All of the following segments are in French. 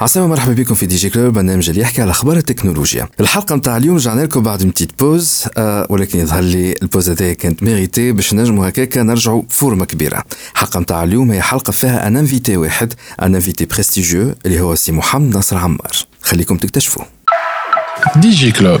عسلامة مرحبا بكم في دي جي كلوب برنامج اللي يحكي على أخبار التكنولوجيا. الحلقة نتاع اليوم رجعنا لكم بعد من تيت بوز آه ولكن يظهر لي البوز هذه كانت ميريتي باش نجموا هكاك نرجعوا فورمة كبيرة. الحلقة نتاع اليوم هي حلقة فيها ان انفيتي واحد ان انفيتي بريستيجيو اللي هو سي محمد ناصر عمار. خليكم تكتشفوه دي جي كلوب.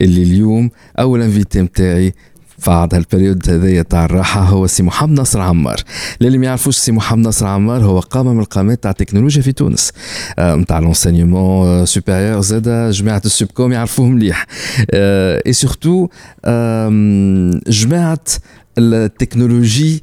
اللي اليوم اول انفيتي نتاعي بعد هالبريود هذايا تاع الراحة هو سي محمد نصر عمار. للي ما يعرفوش سي محمد نصر عمار هو قامة من القامات تاع التكنولوجيا في تونس. نتاع لونسينيومون سوبيريور زادا جماعة السوبكوم يعرفوه مليح. اي سورتو جماعة التكنولوجي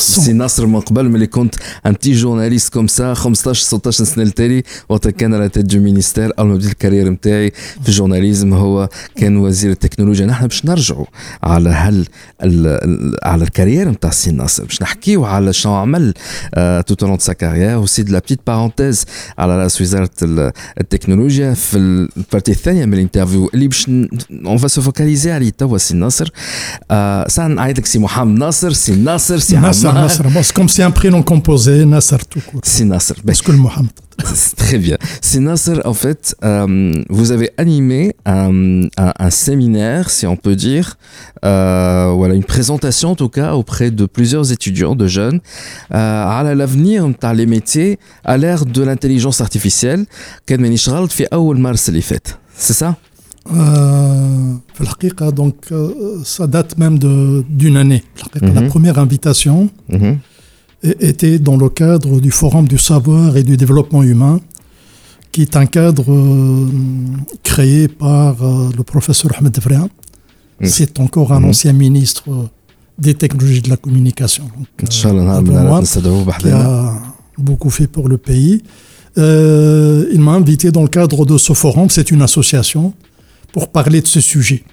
سي ناصر من قبل ملي كنت ان تي جورناليست كوم سا 15 16 سنة التالي وقت كان على تيت دو مينيستير أول ما بديت الكارير نتاعي في الجورناليزم هو كان وزير التكنولوجيا. نحن باش نرجعوا على هل على الكارير نتاع سي ناصر باش نحكيو على شنو عمل توت اون سا كارير وسي دو لا بتيت بارونتيز على رأس وزارة التكنولوجيا في البارتي الثانية من الانترفيو اللي باش اون فا سو فوكاليزي عليه توا سي ناصر ساعه نعيط لك سي محمد ناصر سي ناصر سي ناصر Nasser. C'est comme si un prénom composé, Nasser tout court. C'est Nasser. Parce ben, que le Mohamed. Très bien. C'est Nasser, en fait, euh, vous avez animé un, séminaire, si on peut dire, euh, voilà, une présentation en tout cas auprès de plusieurs étudiants, de jeunes, euh, à l'avenir dans les métiers à l'ère de l'intelligence artificielle. Fait C'est ça? Euh, donc euh, ça date même d'une année. La première invitation était dans le cadre du Forum du savoir et du développement humain, qui est un cadre euh, créé par euh, le professeur Ahmed Vrea. C'est encore un ancien ministre des technologies de la communication. Donc, qui a beaucoup fait pour le pays. il m'a invité dans le cadre de ce forum, c'est une association pour parler de ce sujet.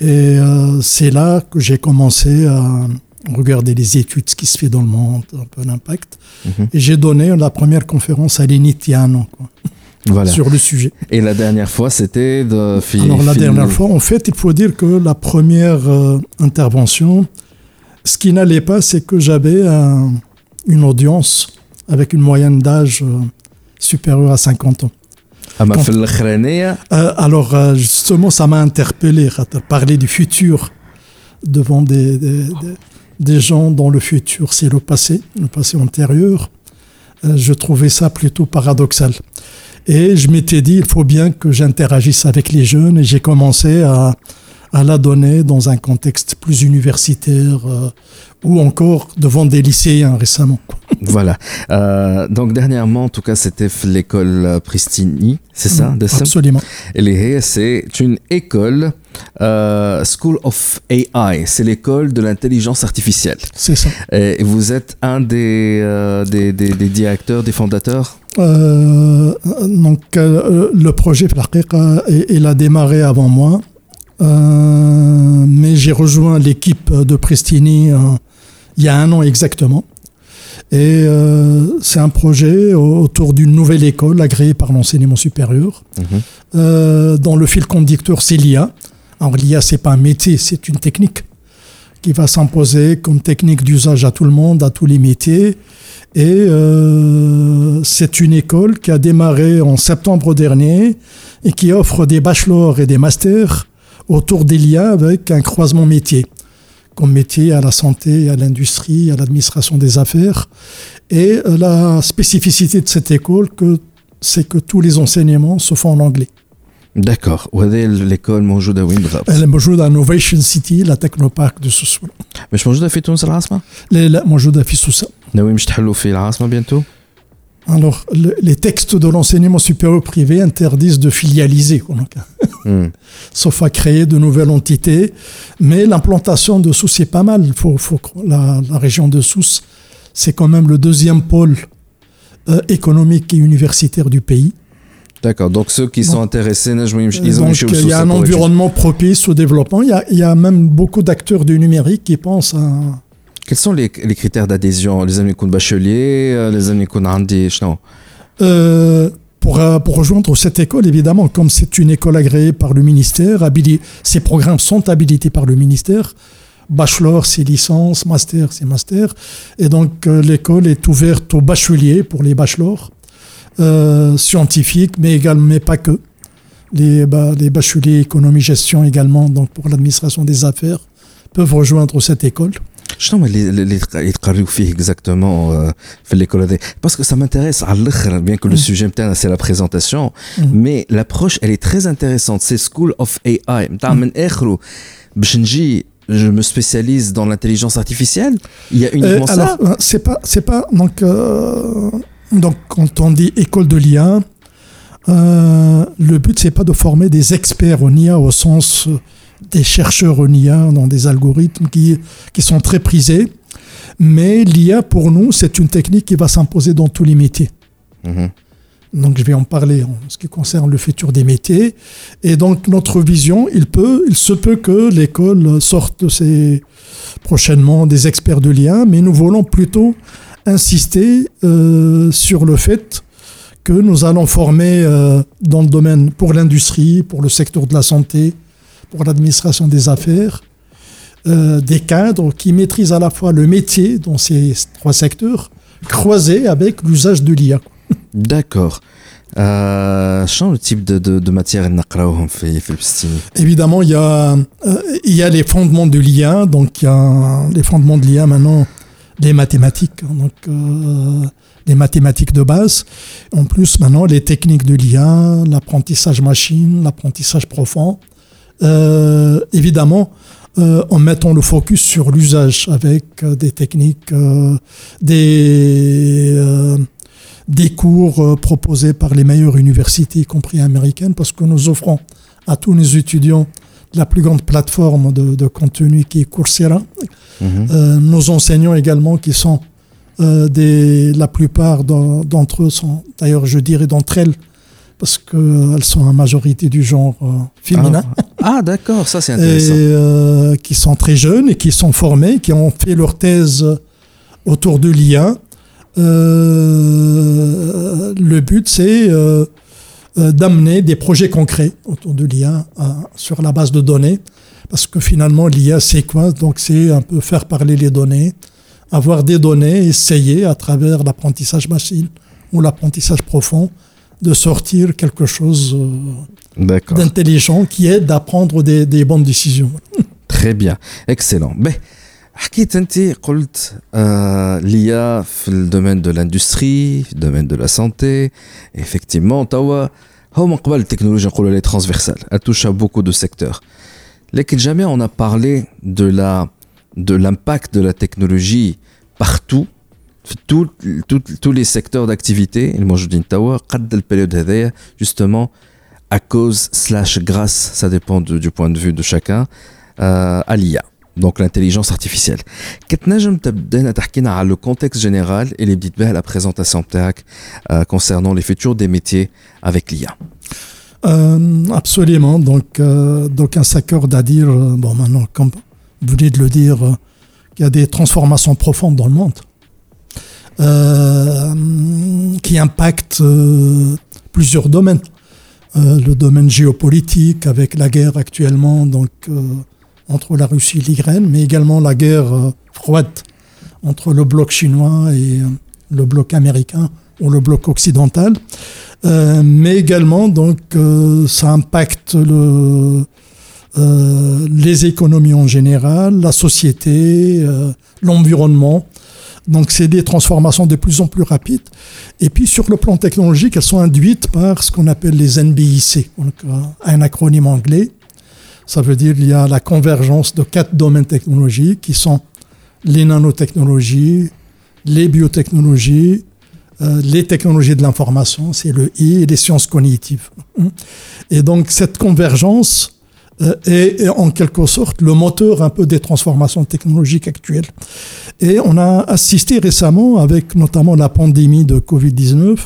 Et euh, c'est là que j'ai commencé à regarder les études, ce qui se fait dans le monde, un peu l'impact. Mm -hmm. Et j'ai donné la première conférence à l'Initiano voilà. sur le sujet. Et la dernière fois, c'était de Alors la dernière fois, en fait, il faut dire que la première euh, intervention, ce qui n'allait pas, c'est que j'avais un, une audience avec une moyenne d'âge euh, supérieure à 50 ans. Euh, alors justement, ça m'a interpellé, parler du futur devant des, des, des des gens dans le futur, c'est le passé, le passé antérieur. Euh, je trouvais ça plutôt paradoxal. Et je m'étais dit, il faut bien que j'interagisse avec les jeunes et j'ai commencé à, à la donner dans un contexte plus universitaire euh, ou encore devant des lycéens récemment. Voilà. Euh, donc dernièrement, en tout cas, c'était l'école Pristini, c'est ça mmh, Absolument. Et c'est une école euh, School of AI, c'est l'école de l'intelligence artificielle. C'est ça. Et vous êtes un des, euh, des, des, des, directeurs, des fondateurs? Euh, Donc, le projet, il a démarré avant moi, mais j'ai rejoint l'équipe de Prestini il y a un an exactement. Et euh, c'est un projet autour d'une nouvelle école agréée par l'enseignement supérieur, euh, dont le fil conducteur, c'est l'IA. Alors l'IA, c'est pas un métier, c'est une technique qui va s'imposer comme technique d'usage à tout le monde, à tous les métiers. Et euh, c'est une école qui a démarré en septembre dernier et qui offre des bachelors et des masters autour des liens avec un croisement métier, comme métier à la santé, à l'industrie, à l'administration des affaires. Et euh, la spécificité de cette école, que, c'est que tous les enseignements se font en anglais. داكور وهذه الايكول موجوده وين بالضبط؟ Elle est موجودة à Innovation City, la Technopark de Sousse. مش موجوده في تونس العاصمه؟ لا لا موجودة في سوسة. ناويين باش تحلوا في العاصمه بيانتو؟ alors, les textes de l'enseignement supérieur privé interdisent de filialiser, hmm. sauf à créer de nouvelles entités. Mais l'implantation de Sousse est pas mal. La, région de Sousse, c'est quand même le deuxième pôle euh, économique et universitaire du pays. D'accord. Donc ceux qui sont intéressés, ils ont donc, Il y a un environnement propice au développement. Il y a même beaucoup d'acteurs du numérique qui pensent à quels sont les, critères d'adhésion? Les amis bachelier, euh, les amis Handi, euh, pour, euh, pour rejoindre cette école, évidemment, comme c'est une école agréée par le ministère, ces programmes sont habilités par le ministère. Bachelor, c'est licence, master, c'est master. Et donc, euh, l'école est ouverte aux bacheliers pour les bachelors, scientifiques, mais également, mais pas que. Les, les bacheliers économie-gestion également, donc pour l'administration des affaires, peuvent rejoindre cette école. شنو هما اللي اللي يتق- يتقريو فيه اكزاكتومون في ليكول هذه باسكو سا مانتيريس على الاخر بيان كو لو سوجي نتاعنا سي لا بريزونطاسيون مي لابروش elle est très intéressante c'est school of AI نتاع من اخره باش نجي je me spécialise dans l'intelligence artificielle il y a uniquement Euh, ça alors, euh, c'est pas, c'est pas. Donc, euh, donc, quand on dit école de l'IA, euh, le but c'est pas de former des experts en IA au sens euh, des chercheurs en IA dans des algorithmes qui qui sont très prisés. Mais l'IA pour nous c'est une technique qui va s'imposer dans tous les métiers. Mhm. Donc je vais en parler en ce qui concerne le futur des métiers. Et donc notre vision, il peut, il se peut que l'école sorte ces prochainement des experts de l'IA, mais nous voulons plutôt insister euh, sur le fait que nous allons former euh, dans le domaine pour l'industrie, pour le secteur de la santé, pour l'administration des affaires, euh, des cadres qui maîtrisent à la fois le métier dans ces trois secteurs, croisés avec l'usage de l'IA. D'accord. Euh, le type de, matière de, de matière Évidemment, il y, a, euh, il y a les fondements de l'IA. Donc, il y a les fondements de l'IA maintenant, les mathématiques. Hein, donc, euh, les mathématiques de base. En plus, maintenant, les techniques de l'IA, l'apprentissage machine, l'apprentissage profond. Euh, évidemment, euh, en mettant le focus sur l'usage avec euh, des techniques, euh, des, euh, des cours euh, proposés par les meilleures universités, y compris américaines, parce que nous offrons à tous nos étudiants la plus grande plateforme de, de contenu qui est Coursera. Euh, nos enseignants également qui sont euh, des, la plupart d'en- d'entre eux sont, d'ailleurs je dirais d'entre elles, parce qu'elles sont en majorité du genre euh, féminin, Ah, ah, d'accord, ça c'est et intéressant. euh, qui sont très jeunes et qui sont formés, qui ont fait leur thèse autour de l'IA. Euh, le but, c'est euh, d'amener des projets concrets autour de l'IA sur la base de données. Parce que finalement, l'IA, c'est quoi? Donc, c'est un peu faire parler les données, avoir des données, essayer à travers l'apprentissage machine ou l'apprentissage profond de sortir quelque chose euh, D'accord. d'intelligent qui aide à prendre des, des bonnes décisions. Très bien, excellent. Ben, حكيت انت قلت آه l'IA في الدومين دو لاندستري في الدومين دو لا سانتي effectivement توا هو من قبل التكنولوجيا نقولوا لي ترانسفيرسال elle touche à beaucoup de secteurs لكن jamais on a parlé de la de l'impact de la technologie partout في tout, tout, tous les secteurs d'activité الموجودين توا قد البريود هذايا justement à cause slash grâce ça dépend de- du point de vue de chacun euh, à l'IA donc l'intelligence artificielle كتنجم تبدأنا تحكينا على le contexte général اللي بديت بها la présentation بتاعك euh, concernant les futurs des métiers avec l'IA Euh, absolument. Donc, euh, d'aucuns s'accordent à dire, euh, bon, maintenant, comme vous venez de le dire, euh, qu'il y a des transformations profondes dans le monde. qui impacte plusieurs domaines. le domaine géopolitique avec la guerre actuellement donc entre la Russie et l'Ukraine, mais également la guerre froide entre le bloc chinois et le bloc américain ou le bloc occidental. Euh, mais également, donc, euh, ça impacte le, euh, les économies en général, la société, l'environnement. Donc, c'est des transformations de plus en plus rapides. Et puis, sur le plan technologique, elles sont induites par ce qu'on appelle les NBIC, donc, un acronyme anglais. Ça veut dire qu'il y a la convergence de quatre domaines technologiques qui sont les nanotechnologies, les biotechnologies, euh, les technologies de l'information, c'est le I, et les sciences cognitives. Et donc cette convergence euh, est, en quelque sorte le moteur un peu des transformations technologiques actuelles. Et on a assisté récemment, avec notamment la pandémie de Covid-19,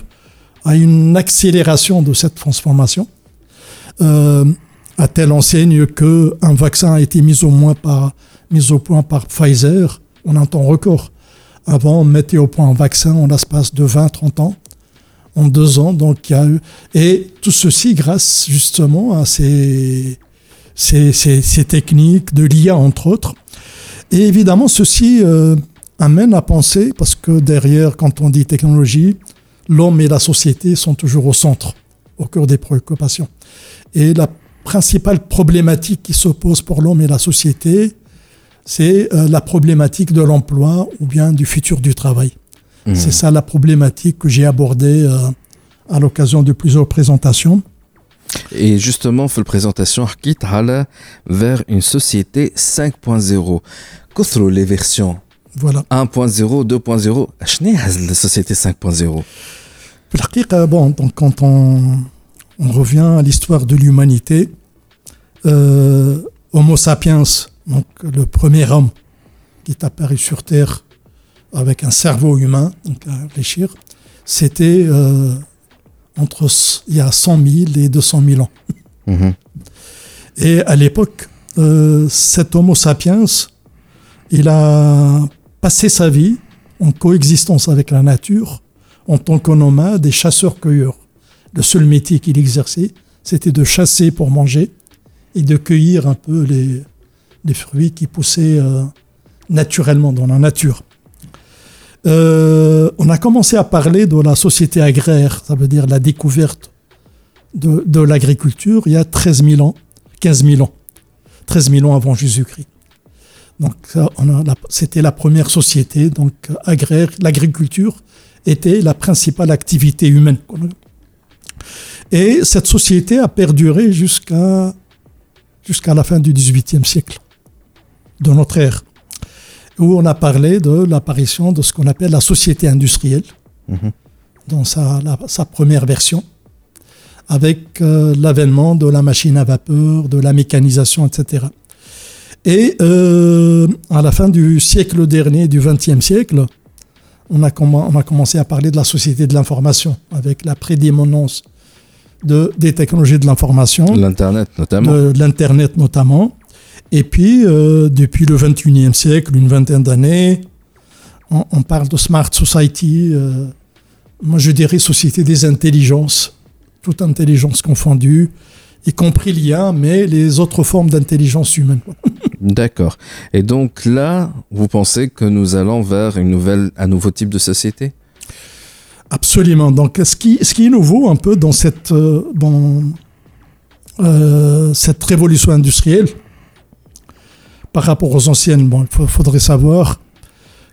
à une accélération de cette transformation. Euh, à telle enseigne qu'un vaccin a été mis au, moins par, mis au point par Pfizer en un temps record. Avant, on mettait au point un vaccin en l'espace de 20-30 ans, en deux ans. Donc, et tout ceci grâce justement à ces, ces, ces, techniques de l'IA, entre autres. Et évidemment, ceci euh, amène à penser, parce que derrière, quand on dit technologie, l'homme et la société sont toujours au centre, au cœur des préoccupations. Et la principale problématique qui s'oppose pour l'homme et la société, c'est euh, la problématique de l'emploi ou bien du futur du travail. Mmh. C'est ça la problématique que j'ai abordée euh, à l'occasion de plusieurs présentations. Et justement, fait la présentation vers une société 5.0. Qu'est-ce les versions voilà. 1.0, 2.0 Qu'est-ce la société 5.0 Bon, donc quand on, on revient à l'histoire de l'humanité, euh, Homo sapiens donc le premier homme qui est apparu sur Terre avec un cerveau humain, donc à réfléchir, c'était euh, entre il y a 100 000 et 200 000 ans. Mhm. Et à l'époque, euh, cet Homo sapiens, il a passé sa vie en coexistence avec la nature en tant que nomade et chasseur-cueilleur. Le seul métier qu'il exerçait, c'était de chasser pour manger et de cueillir un peu les, fruits qui poussaient euh, naturellement dans la nature. Euh, on a commencé à parler de la société agraire, ça veut dire la découverte de, l'agriculture il y a 13 000 ans, 15 000 ans, 13 000 ans avant Jésus-Christ. Donc c'était la première société donc agraire. L'agriculture était la principale activité humaine. Et cette société a perduré jusqu'à jusqu'à la fin du XVIIIe siècle de notre ère, où on a parlé de l'apparition de ce qu'on appelle la société industrielle, mhm. dans sa, sa, première version, avec euh, l'avènement de la machine à vapeur, de la mécanisation, etc. Et euh, à la fin du siècle dernier, du XXe siècle, on a, on a commencé à parler de la société de l'information, avec la prédémonance de, des technologies de l'information. L'Internet notamment. L'Internet notamment. Et puis, euh, depuis le 21e siècle, une vingtaine d'années, on, parle de Smart Society. Euh, moi, je dirais société des intelligences, toute intelligence confondue, y compris l'IA, mais les autres formes d'intelligence humaine. D'accord. Et donc là, vous pensez que nous allons vers une nouvelle, un nouveau type de société? Absolument. Donc, ce qui, ce qui est nouveau un peu dans cette, euh, dans, cette révolution industrielle, par rapport aux anciennes. Il faudrait savoir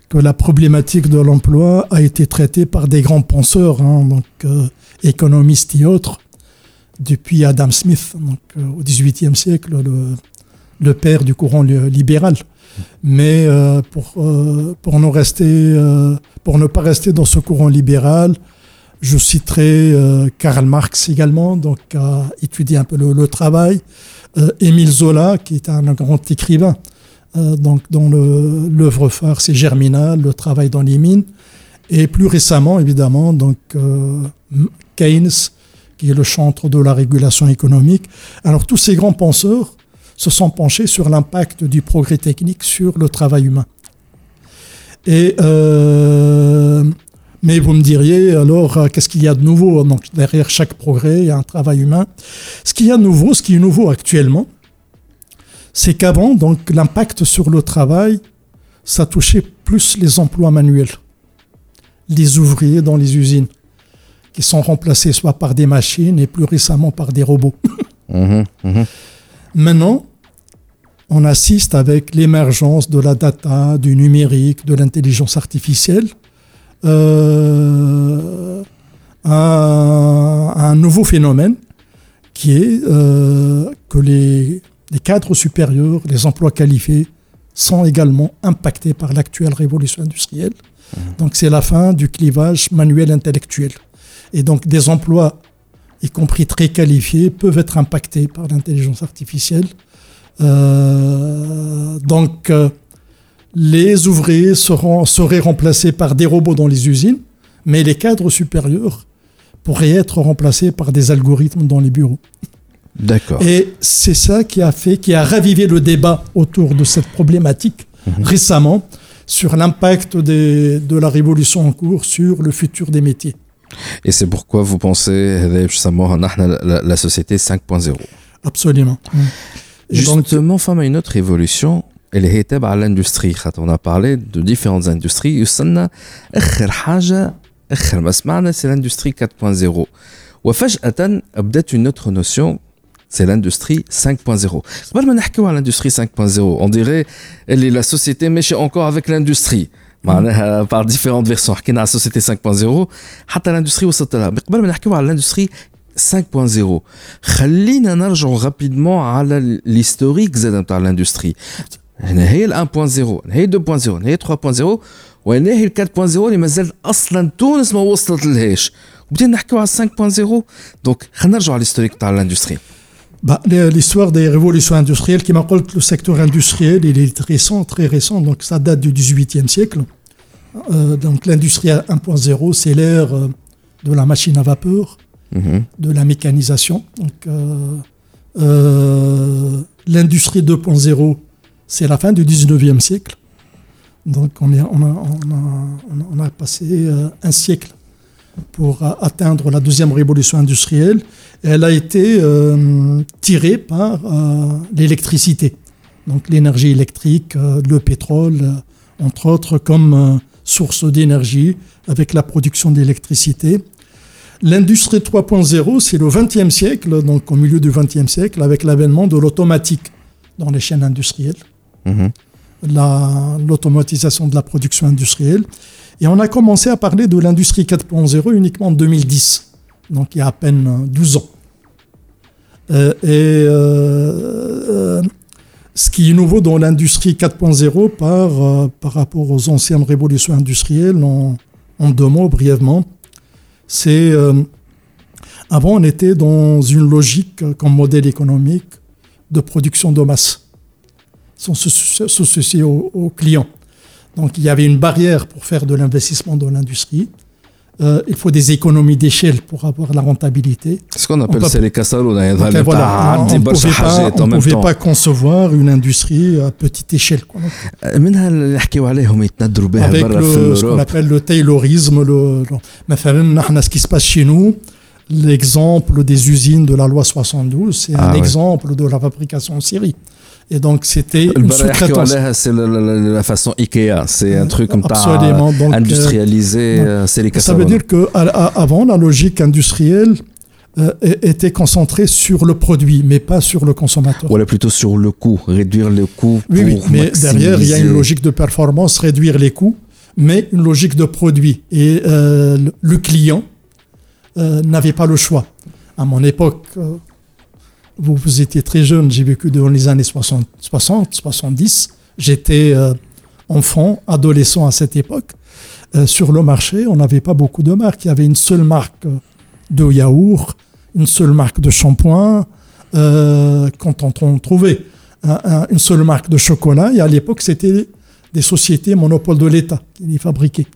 que la problématique de l'emploi a été traitée par des grands penseurs, hein, donc euh, économistes et autres, depuis Adam Smith, donc, euh, au XVIIIe siècle, le, père du courant libéral. Mais euh, pour, pour ne pas rester dans ce courant libéral, je citerai Karl Marx également, donc a étudié un peu le, le travail, Émile Zola, qui est un grand écrivain, euh, donc, dont l'œuvre phare, c'est Germinal, le travail dans les mines. Et plus récemment, évidemment, donc, euh, Keynes, qui est le chantre de la régulation économique. Alors, tous ces grands penseurs se sont penchés sur l'impact du progrès technique sur le travail humain. Et euh, Mais vous me diriez, alors, euh, qu'est-ce qu'il y a de nouveau? Donc, derrière chaque progrès, il y a un travail humain. Ce qu'il y a de nouveau, ce qui est nouveau actuellement, c'est qu'avant, donc, l'impact sur le travail, ça touchait plus les emplois manuels, les ouvriers dans les usines, qui sont remplacés soit par des machines et plus récemment par des robots. Mmh, mmh. Maintenant, on assiste avec l'émergence de la data, du numérique, de l'intelligence artificielle, euh, un nouveau phénomène qui est euh, que les, cadres supérieurs, les emplois qualifiés, sont également impactés par l'actuelle révolution industrielle. Mmh. Donc c'est la fin du clivage manuel intellectuel. Et donc des emplois, y compris très qualifiés, peuvent être impactés par l'intelligence artificielle euh, donc, euh, les ouvriers seront, seraient remplacés par des robots dans les usines, mais les cadres supérieurs pourraient être remplacés par des algorithmes dans les bureaux. D'accord. Et c'est ça qui a fait, qui a ravivé le débat autour de cette problématique mhm. récemment sur l'impact de la révolution en cours sur le futur des métiers. Et c'est pourquoi vous pensez, la, la société 5.0 Absolument. Justement, femme a une autre évolution. Elle est à l'industrie. On a parlé de différentes industries. يوصلنا آخر حاجة آخر ما سمعنا c'est l'industrie 4.0 وفجأة بدات une autre notion c'est l'industrie 5.0 قبل ما نحكيو على l'industrie 5.0 on dirait اللي la société ماشي encore avec l'industrie معناها par différentes versions حكينا على la société 5.0 حتى l'industrie وصلت لها قبل ما نحكيو على l'industrie 5.0 خلينا نرجع rapidement على l'historique زاد نتاع الاندستري هنا هي ال 1.0 هي 2.0 هي 3.0 وهنا هي ال 4.0 اللي مازال اصلا تونس ما وصلت لهاش وبدينا نحكيو على 5.0 دونك خلينا نرجعوا على l'historique تاع الاندستري Bah, L'histoire des révolutions industrielles, qui m'a le secteur industriel, il est récent, très récent, donc ça date du 18e siècle. Euh, donc l'industrie 1.0, c'est l'ère euh, de la machine à vapeur, Mhm. de la mécanisation. Donc, euh, euh, l'industrie 2.0, c'est la fin du 19e siècle. Donc, on, a, passé euh, un siècle pour atteindre la deuxième révolution industrielle. elle a été tirée par l'électricité. Donc, l'énergie électrique, le pétrole, entre autres, comme source d'énergie avec la production d'électricité. L'industrie 3.0, c'est le 20e siècle, donc au milieu du 20e siècle, avec l'avènement de l'automatique dans les chaînes industrielles, mhm. l'automatisation de la production industrielle. Et on a commencé à parler de l'industrie 4.0 uniquement en 2010, donc il y a à peine 12 ans. Euh, et euh, euh, ce qui est nouveau dans l'industrie 4.0 par, par rapport aux anciennes révolutions industrielles, en deux mots brièvement, c'est euh, avant on était dans une logique euh, comme modèle économique de production de masse, sans se soucier aux, clients. Donc il y avait une barrière pour faire de l'investissement dans l'industrie. Euh, il faut des économies d'échelle pour avoir la rentabilité. Ce qu'on appelle c'est les cassarots. on ne pouvait pas concevoir une industrie à petite échelle. Avec le, ce qu'on appelle le taylorisme. Le, le, ce qui se passe chez nous, l'exemple des usines de la loi 72, c'est un exemple de la fabrication en série. Et donc, c'était une sous-traitance. C'est la, façon IKEA. C'est un truc comme ça, industrialisé. Euh, c'est les Ça veut dire qu'avant, la logique industrielle euh, était concentrée sur le produit, mais pas sur le consommateur. Ou plutôt sur le coût, réduire le coût. Oui, oui mais derrière, il y a une logique de performance, réduire les coûts, mais une logique de produit. Et euh, le client n'avait pas le choix. À mon époque, vous, vous étiez très jeune, j'ai vécu dans les années 60, 60 70. J'étais euh, enfant, adolescent à cette époque. Euh, sur le marché, on n'avait pas beaucoup de marques. Il y avait une seule marque de yaourt, une seule marque de shampoing. Euh, quand on, trouvait une seule marque de chocolat, et à l'époque, c'était des sociétés monopole de l'État qui les fabriquaient.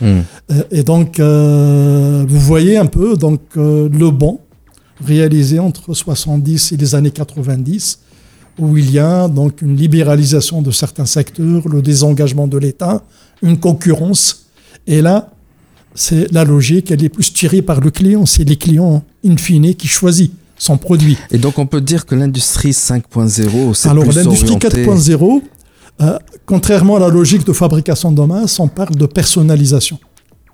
Hmm. et donc, vous voyez un peu donc le bon réalisé entre 70 et les années 90, où il y a donc une libéralisation de certains secteurs, le désengagement de l'État, une concurrence. Et là, c'est la logique, elle est plus tirée par le client. C'est les clients, in fine, qui choisissent son produit. Et donc on peut dire que l'industrie 5.0, c'est Alors l'industrie 4.0, euh, contrairement à la logique de fabrication de masse, on parle de personnalisation.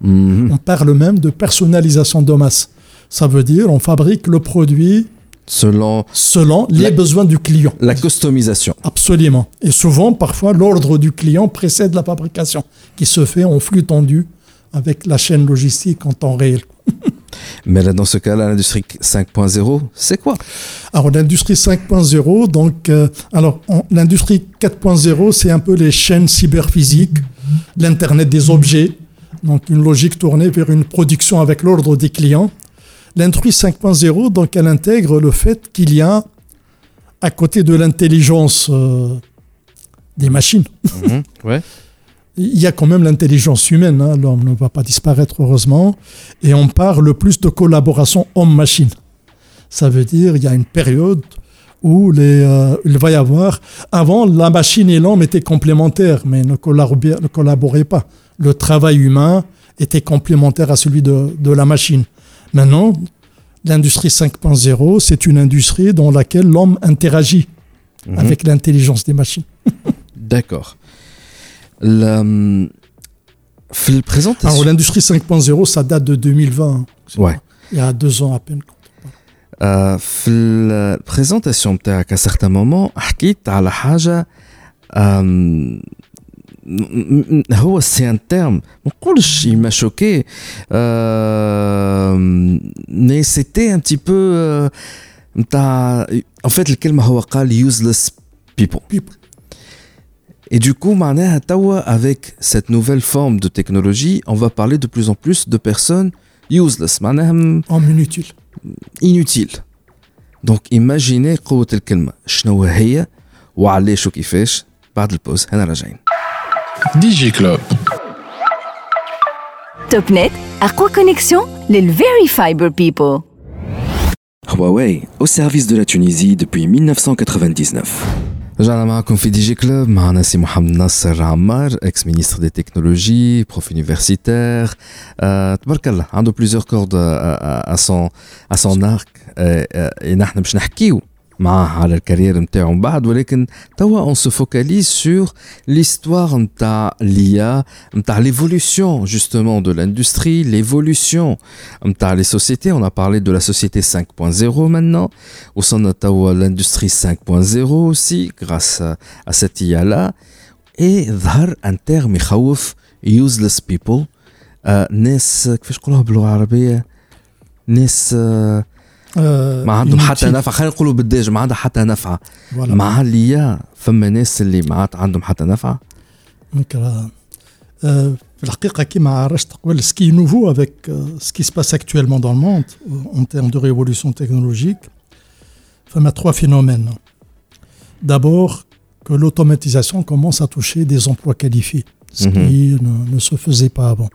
Mhm. On parle même de personnalisation de masse. Ça veut dire on fabrique le produit selon, selon les besoins du client. La customisation. Absolument. Et souvent, parfois, l'ordre du client précède la fabrication, qui se fait en flux tendu avec la chaîne logistique en temps réel. Mais là, dans ce cas-là, l'industrie 5.0, c'est quoi? Alors, l'industrie 5.0, donc, euh, alors, l'industrie 4.0, c'est un peu les chaînes cyberphysiques, l'Internet des objets, donc une logique tournée vers une production avec l'ordre des clients. L'industrie 5.0, donc, elle intègre le fait qu'il y a, à côté de l'intelligence euh, des machines, mhm, ouais il y a quand même l'intelligence humaine. Hein. L'homme ne va pas disparaître, heureusement. Et on parle plus de collaboration homme-machine. Ça veut dire il y a une période où les, euh, il va y avoir. Avant, la machine et l'homme étaient complémentaires, mais ne collaboraient, ne collaboraient pas. Le travail humain était complémentaire à celui de, de la machine. Maintenant, l'industrie 5.0, c'est une industrie dans laquelle l'homme interagit mhm. avec l'intelligence des machines. D'accord. La, présentation. Alors, l'industrie 5.0, ça date de 2020. Ouais. Il y a deux ans à peine. Euh, في البريزونطاسيون تاعك à certains moments حكيت على حاجه هو سي ان تيرم ما نقولش ما شوكي مي سيتي ان تي بو نتاع ان فيت الكلمه هو قال يوزلس بيبل Et du coup, avec cette nouvelle forme de technologie, on va parler de plus en plus de personnes useless, en inutile. inutile. Donc imaginez قوة الكلمة شنو هي وعلاش وكيفاش بعد البوز هنا راجعين. دي كلوب. توب نت أقوى كونيكسيون للفيري فايبر بيبل. Huawei, au service de la Tunisie depuis 1999. رجعنا معكم في دي جي كلوب معنا سي محمد ناصر عمار اكس مينيستر دي تكنولوجي بروف يونيفرسيتير تبارك الله عنده بليزيور كورد ا سون ا سون ارك نحن باش نحكيو معاه على الكارير نتاعو من بعد ولكن توا اون سو فوكاليز سور ليستوار نتاع ليا نتاع ليفولوسيون جوستومون دو لاندستري ليفولوسيون نتاع لي سوسيتي اون a parlé de la société 5.0 maintenant وصلنا توا l'industrie 5.0 aussi grâce à cette IA là et ظهر ان terme يخوف useless people ناس كيفاش نقولوها باللغه العربيه ناس آه ما عندهم حتى نفع خلينا نقولوا بالدارجه ما عندها حتى نفع مع اللي فما ناس اللي ما عندهم حتى نفع في الحقيقة كما عرجت قبل سكي نوفو avec ce qui se passe actuellement dans le monde en termes de révolution technologique فما trois phénomènes d'abord que l'automatisation commence à toucher des emplois qualifiés ce mm -hmm. qui ne, ne, se faisait pas avant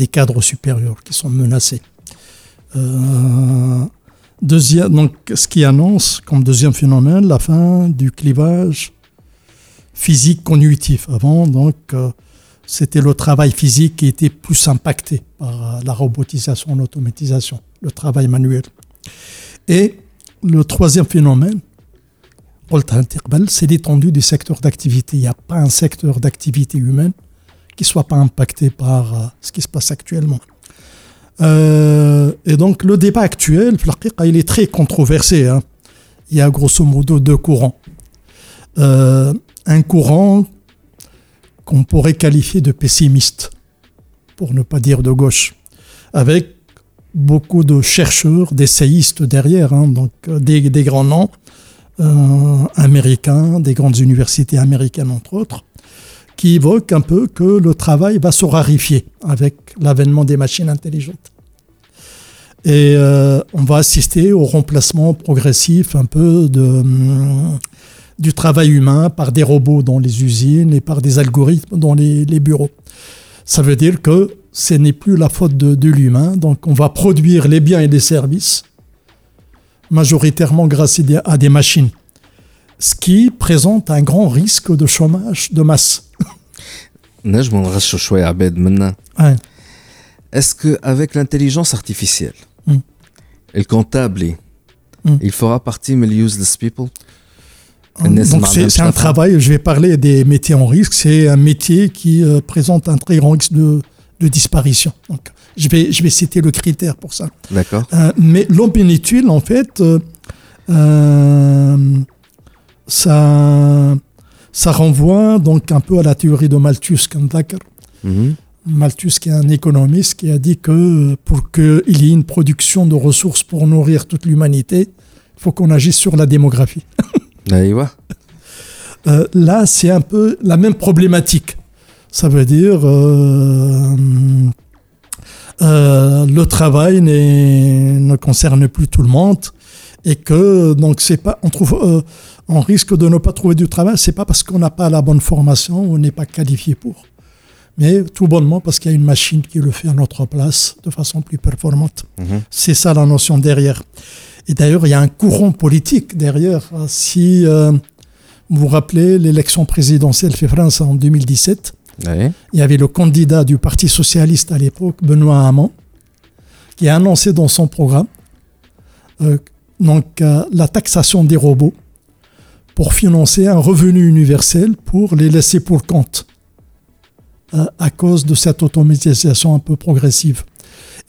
des cadres supérieurs qui sont menacés euh, Deuxième, donc, ce qui annonce comme deuxième phénomène la fin du clivage physique cognitif. Avant, donc, euh, c'était le travail physique qui était plus impacté par la robotisation, l'automatisation, le travail manuel. Et le troisième phénomène, c'est l'étendue du secteur d'activité. Il n'y a pas un secteur d'activité humaine qui ne soit pas impacté par euh, ce qui se passe actuellement. Euh, et donc le débat actuel, il est très controversé. Hein. Il y a grosso modo deux courants. Euh, un courant qu'on pourrait qualifier de pessimiste, pour ne pas dire de gauche, avec beaucoup de chercheurs, d'essayistes derrière, hein, donc euh, des, grands noms américains, des grandes universités américaines entre autres, qui évoque un peu que le travail va se rarifier avec l'avènement des machines intelligentes. Et euh, on va assister au remplacement progressif un peu hum, du travail humain par des robots dans les usines et par des algorithmes dans les, bureaux. Ça veut dire que ce n'est plus la faute de l'humain, donc on va produire les biens et les services majoritairement grâce à des machines ce qui présente un grand risque de chômage de masse. نجم نغشوا شوية عباد منا est-ce qu'avec l'intelligence artificielle, Mm. et le comptable, Mm. il fera partie de useless people Donc c'est c'est un travail, je vais parler des métiers en risque, c'est un métier qui euh, présente un très grand risque de, de disparition. Donc je vais, je vais citer le critère pour ça. D'accord. Euh, mais l'opinitude, en fait, euh, euh, ça, ça renvoie donc un peu à la théorie de Malthus, d'accord Mhm. Malthus, qui est un économiste, qui a dit que pour qu'il y ait une production de ressources pour nourrir toute l'humanité, il faut qu'on agisse sur la démographie. Euh, là, c'est un peu la même problématique. Ça veut dire euh, euh, le travail ne concerne plus tout le monde et que donc c'est pas on trouve euh, on risque de ne pas trouver du travail. C'est pas parce qu'on n'a pas la bonne formation ou on n'est pas qualifié pour, mais tout bonnement parce qu'il y a une machine qui le fait à notre place de façon plus performante. Mhm. C'est ça la notion derrière. Et d'ailleurs, il y a un courant politique derrière. Si euh, vous vous rappelez l'élection présidentielle fait France en 2017, Ouais. il y avait le candidat du Parti socialiste à l'époque, Benoît Hamon, qui a annoncé dans son programme euh, donc, euh, la taxation des robots pour financer un revenu universel pour les laisser pour compte euh, à cause de cette automatisation un peu progressive.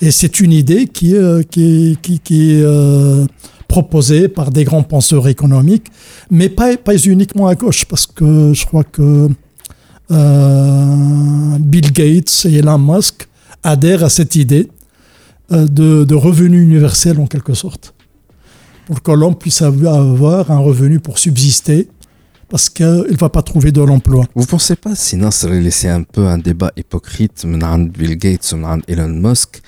Et c'est une idée qui, euh, est euh, proposée par des grands penseurs économiques, mais pas, uniquement à gauche, parce que je crois que euh, Bill Gates et Elon Musk adhèrent à cette idée euh, de revenu universel en quelque sorte, pour que l'homme puisse avoir un revenu pour subsister, parce qu'il ne va pas trouver de l'emploi. Vous pensez pas si Nasser a laissé un peu un débat hypocrite من عند Bill Gates ومن عند ايلون ماسك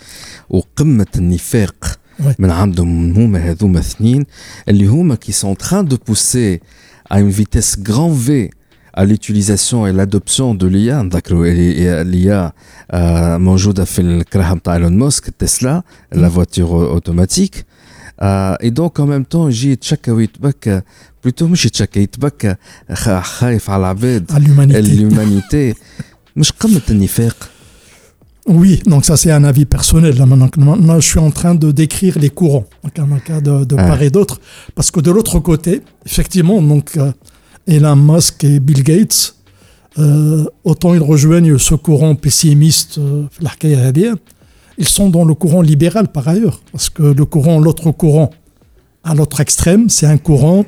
وقمة النفاق Ouais. من عندهم هما هذوما اثنين اللي هما qui sont en train de pousser à une vitesse grand V à l'utilisation et l'adoption de l'IA نذكروا l'IA آه، موجودة في الكرهة نتاع ايلون ماسك تسلا la voiture automatique آه، et donc en même temps يجي يتشكى ويتبكى بلوتو مش يتشكى يتبكى خا- خايف على العباد À l'humanité. l'humanité مش قمة النفاق Oui, donc ça c'est un avis personnel. Là, maintenant, maintenant, je suis en train de décrire les courants, donc dans le cas de, de Ah. part et d'autre, parce que de l'autre côté, effectivement, donc euh, Elon Musk et Bill Gates, euh, autant ils rejoignent ce courant pessimiste, euh, l'Arcaïa Hadia, ils sont dans le courant libéral par ailleurs, parce que le courant, l'autre courant, à l'autre extrême, c'est un courant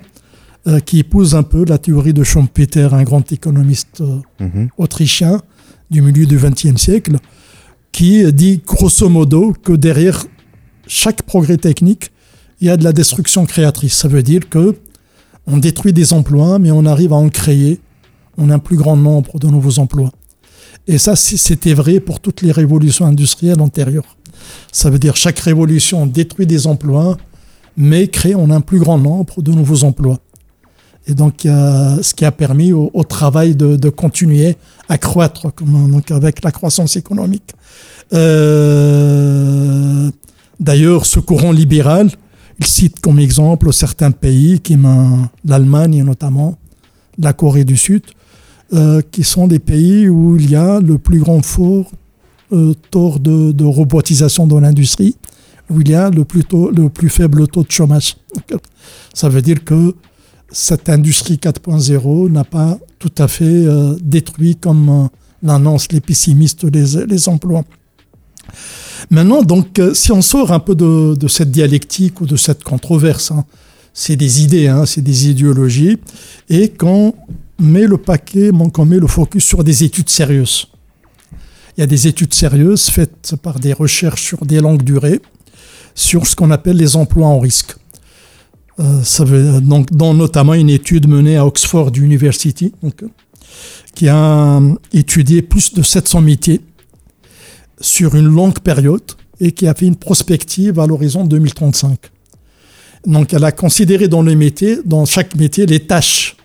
euh, qui épouse un peu la théorie de Schumpeter, un grand économiste euh, Mhm. autrichien du milieu du XXe siècle, qui dit grosso modo que derrière chaque progrès technique, il y a de la destruction créatrice. Ça veut dire que on détruit des emplois, mais on arrive à en créer on a un plus grand nombre de nouveaux emplois. Et ça, c'était vrai pour toutes les révolutions industrielles antérieures. Ça veut dire chaque révolution détruit des emplois, mais crée a un plus grand nombre de nouveaux emplois. Et donc, ce qui a permis au, travail de, continuer à croître donc avec la croissance économique. Euh, D'ailleurs, ce courant libéral, il cite comme exemple certains pays, l'Allemagne notamment, la Corée du Sud, euh, qui sont des pays où il y a le plus grand fort euh, taux de, robotisation dans l'industrie, où il y a le plus, faible taux de chômage. Ça veut dire que cette industrie 4.0 n'a pas tout à fait euh, détruit, comme l'annoncent les pessimistes, les, emplois. Maintenant, donc, si on sort un peu de, cette dialectique ou de cette controverse, hein, c'est des idées, hein, c'est des idéologies, et qu'on met le paquet, qu'on met le focus sur des études sérieuses. Il y a des études sérieuses faites par des recherches sur des longues durées sur ce qu'on appelle les emplois en risque. Euh, ça veut, donc, notamment une étude menée à Oxford University, qui a étudié plus de 700 métiers sur une longue période et qui a fait une prospective à l'horizon 2035. Donc, elle a considéré dans les métiers, dans chaque métier, les tâches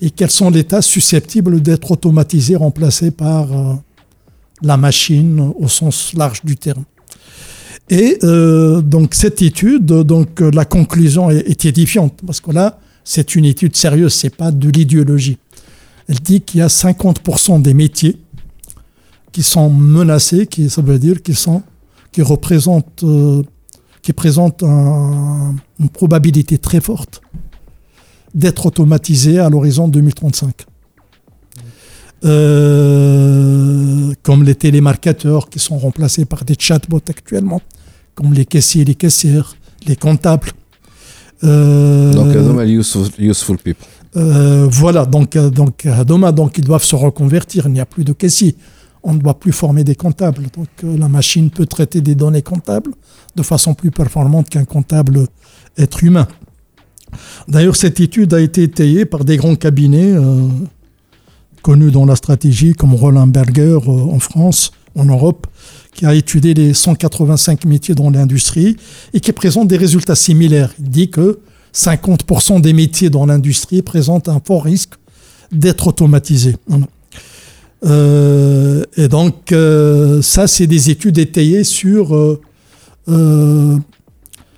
et quelles sont les tâches susceptibles d'être automatisées, remplacées par euh, la machine au sens large du terme. Et euh, donc cette étude, donc euh, la conclusion est, édifiante parce que là, c'est une étude sérieuse, c'est pas de l'idéologie. Elle dit qu'il y a 50% des métiers qui sont menacés, qui, ça veut dire qu'ils sont, qui représentent, qui présentent une probabilité très forte d'être automatisés à l'horizon 2035. Euh, comme les télémarketeurs qui sont remplacés par des chatbots actuellement, comme les caissiers, les caissières, les comptables. Euh, donc, useful, useful people. Euh, voilà, donc, donc, demain, donc, ils doivent se reconvertir. Il n'y a plus de caissiers. On ne doit plus former des comptables. Donc, la machine peut traiter des données comptables de façon plus performante qu'un comptable être humain. D'ailleurs, cette étude a été étayée par des grands cabinets connus dans la stratégie, comme Roland Berger en France, en Europe, qui a étudié les 185 métiers dans l'industrie et qui présente des résultats similaires. Il dit que 50% des métiers dans l'industrie présentent un fort risque d'être automatisés. Euh, et donc, euh, ça, c'est des études étayées sur, euh,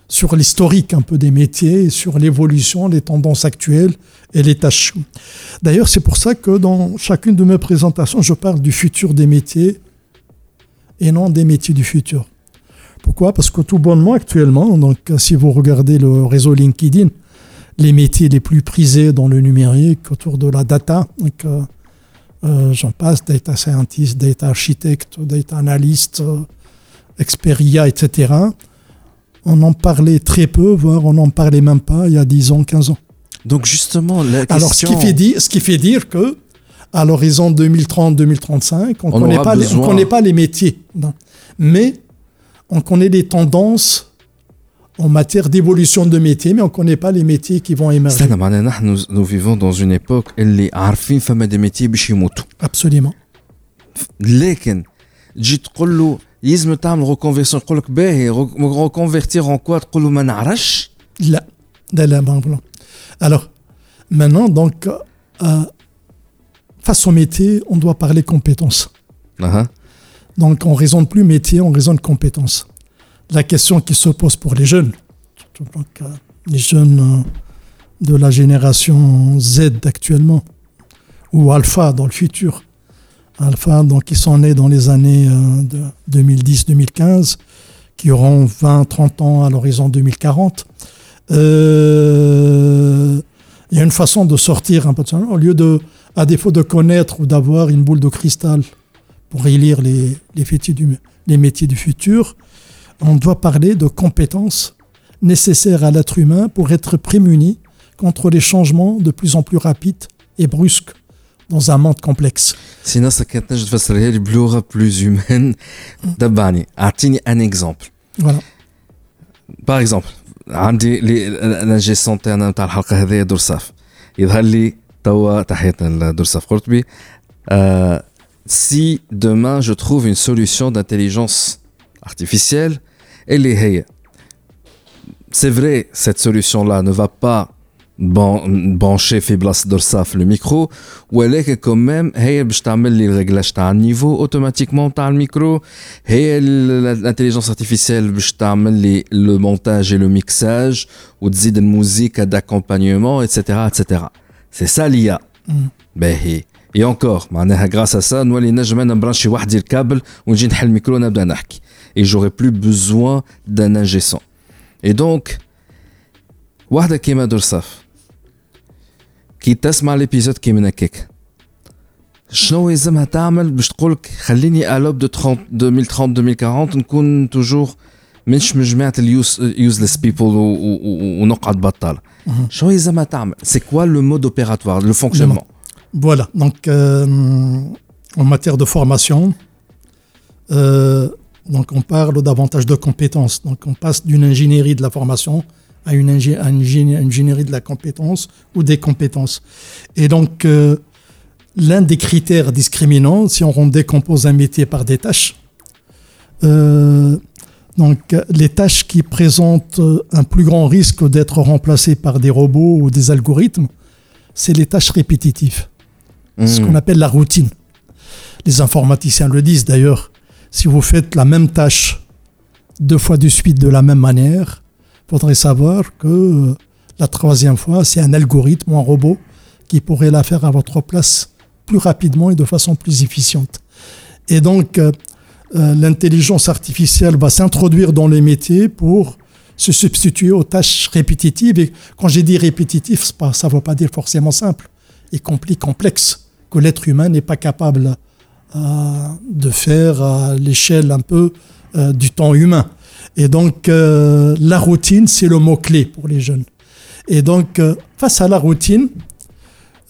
sur l'historique un peu des métiers, sur l'évolution, les tendances actuelles et les tâches. D'ailleurs, c'est pour ça que dans chacune de mes présentations, je parle du futur des métiers et non des métiers du futur. Pourquoi? Parce que tout bonnement actuellement, donc si vous regardez le réseau LinkedIn, les métiers les plus prisés dans le numérique autour de la data, donc, euh, euh, j'en passe, data scientist, data architect, data analyst, euh, Experia, etc on en parlait très peu, voire on n'en parlait même pas il y a 10 ans, 15 ans. Donc justement. Alors ce qui fait dire, ce qui fait dire que à l'horizon 2030-2035, on ne connaît, pas les, métiers, non. mais on connaît les tendances en matière d'évolution de métiers, mais on ne connaît pas les métiers qui vont émerger. Nous, nous vivons dans une époque où nous des métiers qui Absolument. Mais, يلزم تعمل reconversion يقول لك باهي reconvertir en quoi تقول له ما نعرفش لا لا لا alors maintenant donc euh, face au métier, on doit parler compétences. Uh-huh. Donc on raisonne plus métier, on raisonne compétences. La question qui se pose pour les jeunes, euh, les jeunes euh, de la génération Z actuellement, ou Alpha dans le futur, Alpha, donc qui sont nés dans les années 2010-2015, euh, qui auront 20-30 ans à l'horizon 2040. il y a une façon de sortir un peu de ça. Au lieu de à défaut de connaître ou d'avoir une boule de cristal pour élire les, les, métiers du, les métiers du futur, on doit parler de compétences nécessaires à l'être humain pour être prémuni contre les changements de plus en plus rapides et brusques dans un monde complexe. Sinon, ça peut être plus humaine. D'abord, un exemple. Voilà. Par exemple, عندي l'ingé santé انا نتاع الحلقه هذه درصاف يظهر لي توا euh, si demain je trouve une solution d'intelligence artificielle elle est c'est vrai cette solution là ne va pas brancher Fiblas Dorsaf le micro ou elle est quand même هي باش تعمل لي الريغلاج تاع النيفو اوتوماتيكمون تاع الميكرو هي l'intelligence artificielle باش تعمل لي le montage et le mixage وتزيد الموسيقى d'accompagnement etc etc c'est ça l'IA. باهي et encore معناها grâce à ça نولي نجم انا نبرانشي وحدي الكابل ونجي نحل الميكرو نبدا نحكي et j'aurais plus besoin d'un ingé son et donc واحدة كيما درصاف كي تسمع ليبيزود كيما هكاك شنو يلزمها تعمل باش تقولك خليني الوب دو 30 2030 2040 نكون توجور مش من جماعه اليوزلس بيبل ونقعد بطال شنو يلزمها تعمل سي كوا لو مود اوبيراتوار لو فونكسيونمون Voilà, donc euh, en matière de formation, euh, donc on parle davantage de compétences. Donc on passe d'une ingénierie de la formation à une, ingénierie de la compétence ou des compétences. Et donc euh, l'un des critères discriminants, si on décompose un métier par des tâches, euh, donc, les tâches qui présentent un plus grand risque d'être remplacées par des robots ou des algorithmes, c'est les tâches répétitives, ce hmm. qu'on appelle la routine. Les informaticiens le disent d'ailleurs. Si vous faites la même tâche deux fois de suite de la même manière, faudrait savoir que la troisième fois, c'est un algorithme ou un robot qui pourrait la faire à votre place plus rapidement et de façon plus efficiente. Et donc, euh, euh, l'intelligence artificielle va s'introduire dans les métiers pour se substituer aux tâches répétitives. Et quand j'ai dit répétitif, ça ne veut pas dire forcément simple, compris complexe, que l'être humain n'est pas capable euh, de faire à l'échelle un peu du temps humain. Et donc, la routine, c'est le mot-clé pour les jeunes. Et donc, face à la routine,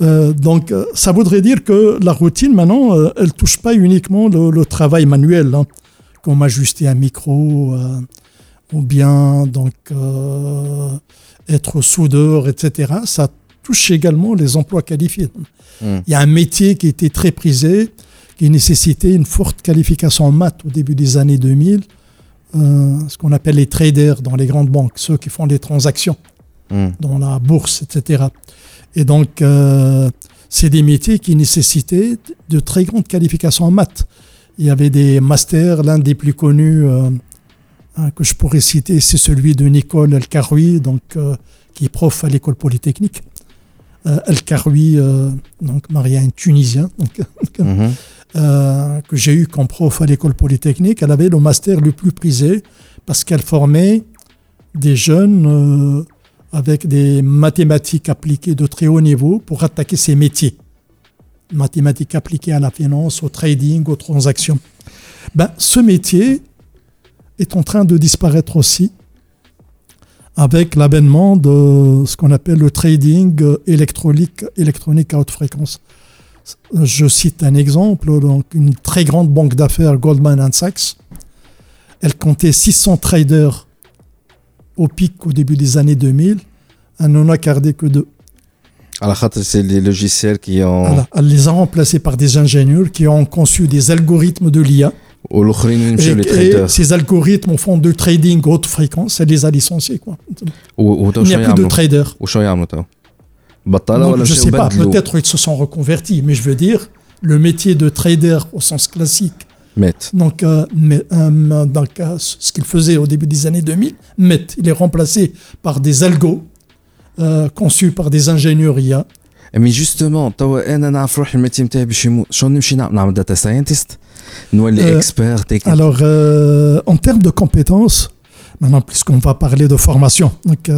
euh, donc, euh, ça voudrait dire que la routine, maintenant, euh, elle touche pas uniquement le, travail manuel, hein, comme ajuster un micro, ou bien donc être soudeur, etc. Ça touche également les emplois qualifiés. Hmm. Il y a un métier qui était très prisé, qui nécessitait une forte qualification en maths au début des années 2000, ce qu'on appelle les traders dans les grandes banques, ceux qui font des transactions hmm. dans la bourse, etc. Et donc, euh, c'est des métiers qui nécessitaient de très grandes qualifications en maths. Il y avait des masters, l'un des plus connus euh, hein, que je pourrais citer, c'est celui de Nicole El donc, euh, qui est prof à l'école polytechnique. El Karoui, donc Marianne tunisien, donc, mhm. que j'ai eu comme prof à l'école polytechnique. Elle avait le master le plus prisé parce qu'elle formait des jeunes avec des mathématiques appliquées de très haut niveau pour attaquer ces métiers. Mathématiques appliquées à la finance, au trading, aux transactions. Ben, ce métier est en train de disparaître aussi avec l'avènement de ce qu'on appelle le trading électronique à haute fréquence. Je cite un exemple, donc une très grande banque d'affaires, Goldman Sachs, elle comptait 600 traders au pic au début des années 2000, elle n'en a gardé que deux. c'est les logiciels qui ont. elle les a remplacés par des ingénieurs qui ont conçu des algorithmes de l'IA. Et, ces algorithmes font de trading haute fréquence, elle les a licenciés. Quoi. Il n'y a plus de traders. Je ne sais pas, peut-être ils se sont reconvertis, mais je veux dire, le métier de trader au sens classique donc, euh, mais, euh, dans ce qu'il faisait au début des années 2000, Met, il est remplacé par des algos euh, conçus par des ingénieurs IA. Mais justement, data scientist, expert technique. Alors, en termes de compétences, maintenant, puisqu'on va parler de formation, donc,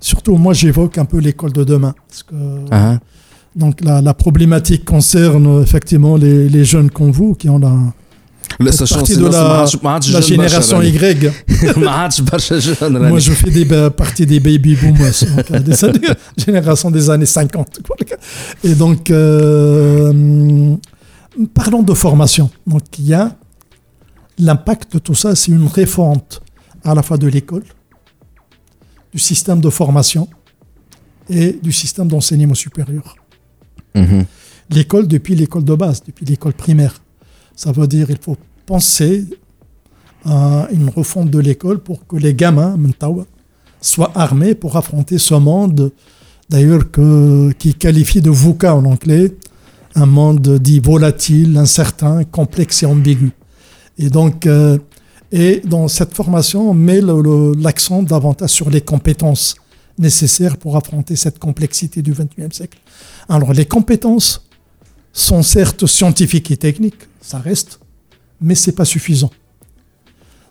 surtout moi j'évoque un peu l'école de demain. Parce que, ah. Donc la, la, problématique concerne effectivement les, les jeunes comme vous qui ont la, la partie de la, la génération Y. Moi, je fais des, partie des baby boomers, donc, euh, des génération des années 50. Et donc, euh, parlons de formation. Donc, il y a l'impact de tout ça, c'est une réforme à la fois de l'école, du système de formation et du système d'enseignement supérieur. Mhm. L'école, depuis l'école de base, depuis l'école primaire ça veut dire qu'il faut penser à une refonte de l'école pour que les gamins soient armés pour affronter ce monde, d'ailleurs qui qualifie de VUCA en anglais, un monde dit volatile, incertain, complexe et ambigu. Et donc, euh, et dans cette formation, on met l'accent davantage sur les compétences nécessaires pour affronter cette complexité du XXIe siècle. Alors, les compétences sont certes scientifiques et techniques, ça reste, mais ce n'est pas suffisant.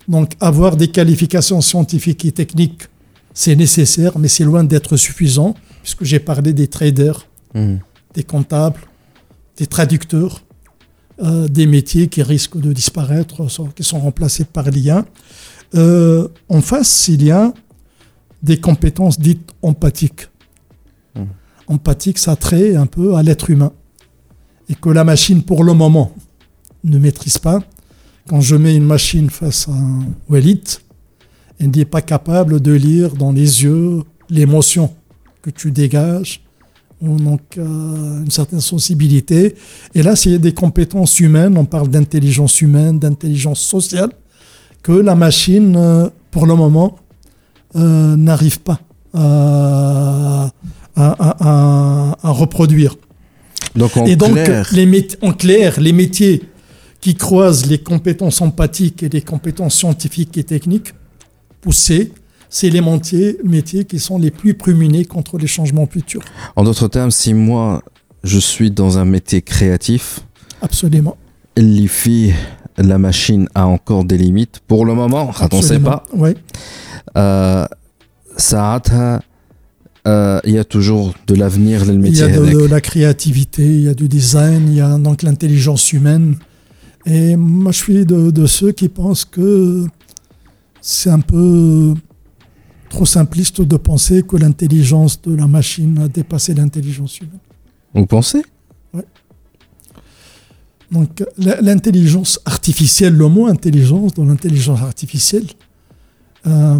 Donc avoir des qualifications scientifiques et techniques, c'est nécessaire, mais c'est loin d'être suffisant, puisque j'ai parlé des traders, hmm. des comptables, des traducteurs, euh, des métiers qui risquent de disparaître, qui sont remplacés par l'IA. Euh, en face, il y a des compétences dites empathiques. Hmm. Empathique, ça trait un peu à l'être humain. Et que la machine, pour le moment, ne maîtrise pas. Quand je mets une machine face à un Walid, elle n'est pas capable de lire dans les yeux l'émotion que tu dégages, donc euh, une certaine sensibilité. Et là, c'est des compétences humaines, on parle d'intelligence humaine, d'intelligence sociale, que la machine, euh, pour le moment, euh, n'arrive pas à, reproduire. Donc en Et donc, clair... Les en clair, les métiers qui croisent les compétences empathiques et les compétences scientifiques et techniques poussées, c'est les métiers, qui sont les plus prémunés contre les changements futurs. En d'autres termes, si moi, je suis dans un métier créatif, absolument. la machine a encore des limites pour le moment on ne sait pas oui ça il y a toujours de l'avenir le métier il y a de, la créativité il y a du design il y a donc l'intelligence humaine et moi je suis de, de ceux qui pensent que c'est un peu trop simpliste de penser que l'intelligence de la machine a dépassé l'intelligence humaine. Vous pensez? Oui. Donc l'intelligence artificielle, le mot intelligence dans l'intelligence artificielle, euh,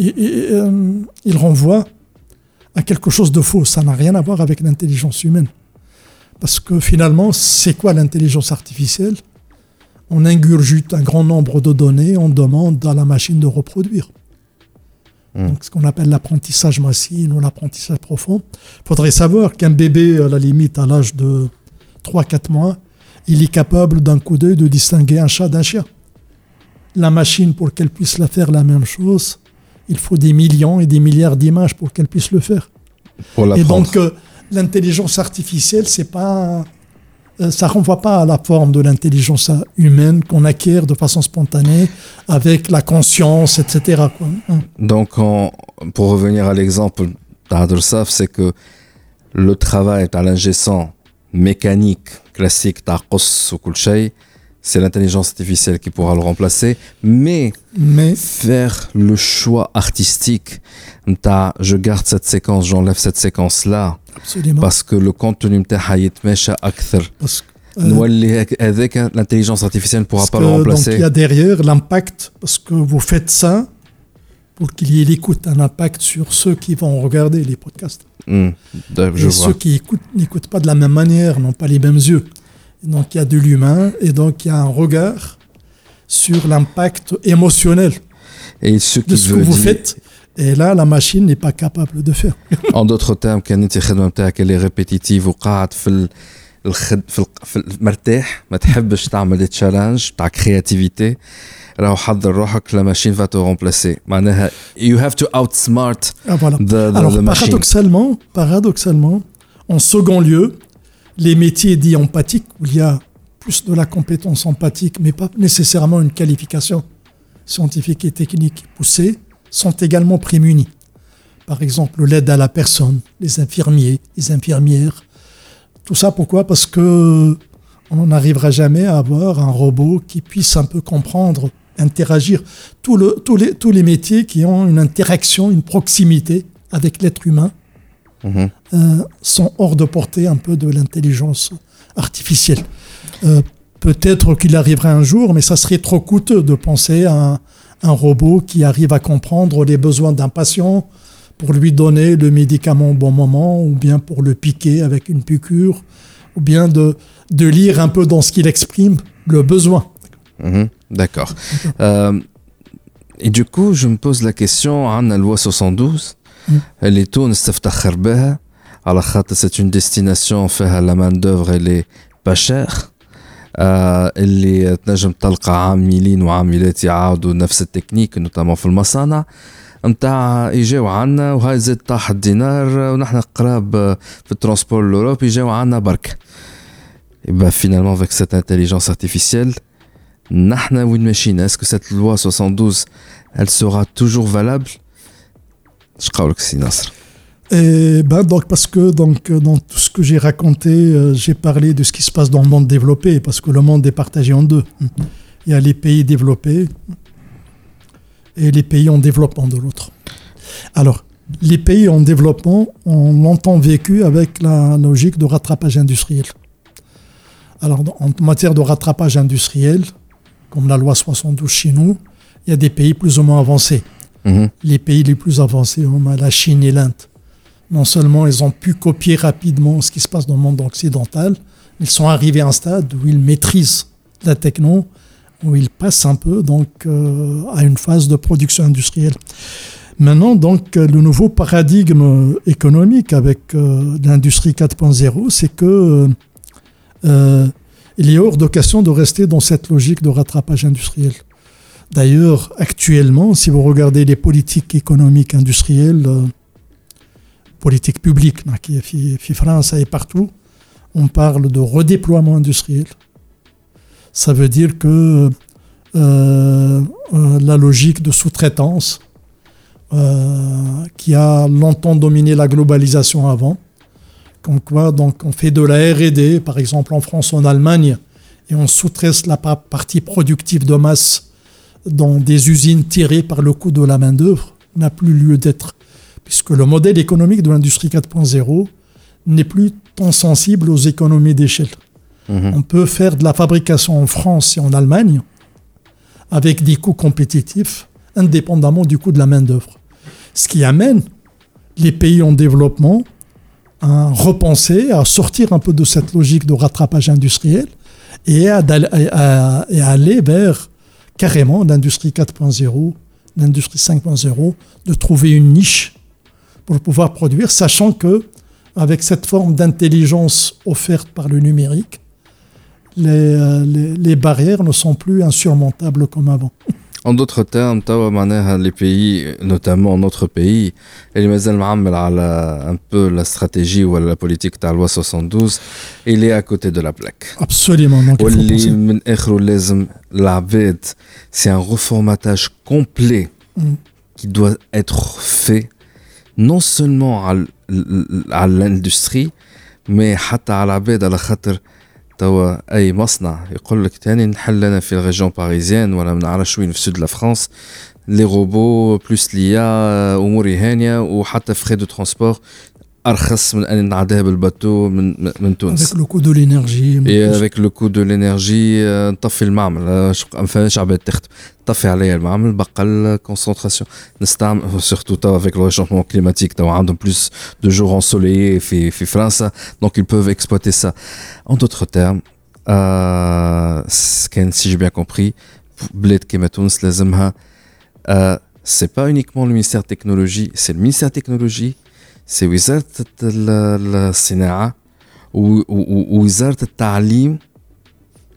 euh, il, renvoie à quelque chose de faux. Ça n'a rien à voir avec l'intelligence humaine. Parce que finalement, c'est quoi l'intelligence artificielle? On ingurgite un grand nombre de données, on demande à la machine de reproduire. Hmm. Donc, ce qu'on appelle l'apprentissage massif ou l'apprentissage profond. Il faudrait savoir qu'un bébé, à la limite, à l'âge de 3-4 mois, il est capable d'un coup d'œil de distinguer un chat d'un chien. La machine, pour qu'elle puisse la faire la même chose, il faut des millions et des milliards d'images pour qu'elle puisse le faire. et donc, euh, l'intelligence artificielle, c'est pas euh, ça renvoie pas à la forme de l'intelligence humaine qu'on acquiert de façon spontanée avec la conscience, etc. Hein. Donc, pour revenir à l'exemple d'Adrsaf, c'est que le travail à l'ingécent mécanique classique c'est l'intelligence artificielle qui pourra le remplacer, mais, faire le choix artistique. Je garde cette séquence, j'enlève cette séquence-là. Parce que le contenu euh, avec hein, l'intelligence artificielle ne pourra pas le remplacer. Donc il y a derrière l'impact, parce que vous faites ça pour qu'il y ait l'écoute, un impact sur ceux qui vont regarder les podcasts. Hmm. Je Et vois. ceux qui n'écoutent pas de la même manière, n'ont pas les mêmes yeux. donc il y a de l'humain et donc il y a un regard sur l'impact émotionnel et ce de ce que vous faites et là, la machine n'est pas capable de faire. en d'autres termes, quand tu elle est répétitive وقاعد في في مرتاح ما تحبش تعمل des challenges تاع créativité راهو حضر روحك la machine va te remplacer معناها you have to outsmart ah, voilà. the, the, Alors, the machine. paradoxalement, paradoxalement, en second lieu, les métiers dits empathiques où il y a plus de la compétence empathique, mais pas nécessairement une qualification scientifique et technique poussée, sont également prémunis. Par exemple, l'aide à la personne, les infirmiers, les infirmières. Tout ça pourquoi? Parce que on n'arrivera jamais à avoir un robot qui puisse un peu comprendre, interagir. Tous les métiers qui ont une interaction, une proximité avec l'être humain mhm. euh, sont hors de portée un peu de l'intelligence artificielle. Euh, peut-être qu'il arriverait un jour, mais ça serait trop coûteux de penser à un robot qui arrive à comprendre les besoins d'un patient pour lui donner le médicament au bon moment, ou bien pour le piquer avec une piqûre, ou bien de, de lire un peu dans ce qu'il exprime le besoin. Mhm, d'accord. Euh, et du coup, je me pose la question, hein, la loi 72, mm. elle est tout, c'est une destination, fait la main d'œuvre, elle est pas chère. آه اللي تنجم تلقى عاملين وعاملات يعاودوا نفس التكنيك نوتامون في المصانع نتاع يجاو عنا وهاي زاد طاح الدينار ونحن قراب في الترونسبور لوروب يجاو عنا برك يبقى فينالمون avec cette intelligence artificielle نحن وين ماشيين est-ce que cette loi 72 elle sera toujours valable Je crois. Et ben donc parce que donc euh, dans tout ce que j'ai raconté, euh, j'ai parlé de ce qui se passe dans le monde développé parce que le monde est partagé en deux. Il y a les pays développés et les pays en développement de l'autre. Alors les pays en développement ont longtemps vécu avec la logique de rattrapage industriel. Alors en matière de rattrapage industriel, comme la loi 72 chez nous, il y a des pays plus ou moins avancés. Mhm. Les pays les plus avancés, on la Chine et l'Inde non seulement ils ont pu copier rapidement ce qui se passe dans le monde occidental, ils sont arrivés à un stade où ils maîtrisent la techno, où ils passent un peu donc euh, à une phase de production industrielle. Maintenant, donc, le nouveau paradigme économique avec euh, l'industrie 4.0, c'est que euh, il est hors de question de rester dans cette logique de rattrapage industriel. D'ailleurs, actuellement, si vous regardez les politiques économiques industrielles, politique publique qui est France et partout, on parle de redéploiement industriel. Ça veut dire que euh, euh, la logique de sous-traitance, euh, qui a longtemps dominé la globalisation avant, donc, quoi, donc on fait de la R&D, par exemple en France ou en Allemagne, et on sous-traite la partie productive de masse dans des usines tirées par le coût de la main-d'œuvre, n'a plus lieu d'être, puisque le modèle économique de l'industrie 4.0 n'est plus tant sensible aux économies d'échelle. Mhm. On peut faire de la fabrication en France et en Allemagne avec des coûts compétitifs indépendamment du coût de la main-d'œuvre. Ce qui amène les pays en développement à repenser, à sortir un peu de cette logique de rattrapage industriel et à, aller vers carrément l'industrie 4.0, l'industrie 5.0, de trouver une niche pour pouvoir produire, sachant que avec cette forme d'intelligence offerte par le numérique, les, euh, les, barrières ne sont plus insurmontables comme avant. En d'autres termes, hein, les pays, notamment notre pays, et un peu la stratégie ou la politique de la loi 72, il est à côté de la plaque. Absolument. C'est un reformatage complet qui doit être fait non seulement à l'industrie, mais à la bête, à la chater. توا أي مصنع يقول لك تاني نحل أنا في الريجون باريزيان ولا ما نعرفش وين في سود لا فرانس. لي روبو بلوس ليا أموري هانية وحتى فري دو ترونسبور ارخص من ان نعديها بالباتو من من تونس افيك لو كو دو لينيرجي اي افيك لو كو دو لينيرجي نطفي المعمل ما فماش عباد تخدم طفي عليا المعمل بقى الكونسونتراسيون نستعمل سورتو تو افيك لو ريشونمون كليماتيك تو عندهم بلوس دو جور انسوليي في في فرنسا دونك ils peuvent exploiter ça en d'autres termes كان si j'ai bien compris بلاد كيما تونس لازمها c'est pas uniquement le ministère de technologie c'est le ministère de technologie سي وزاره الصناعه ووزاره التعليم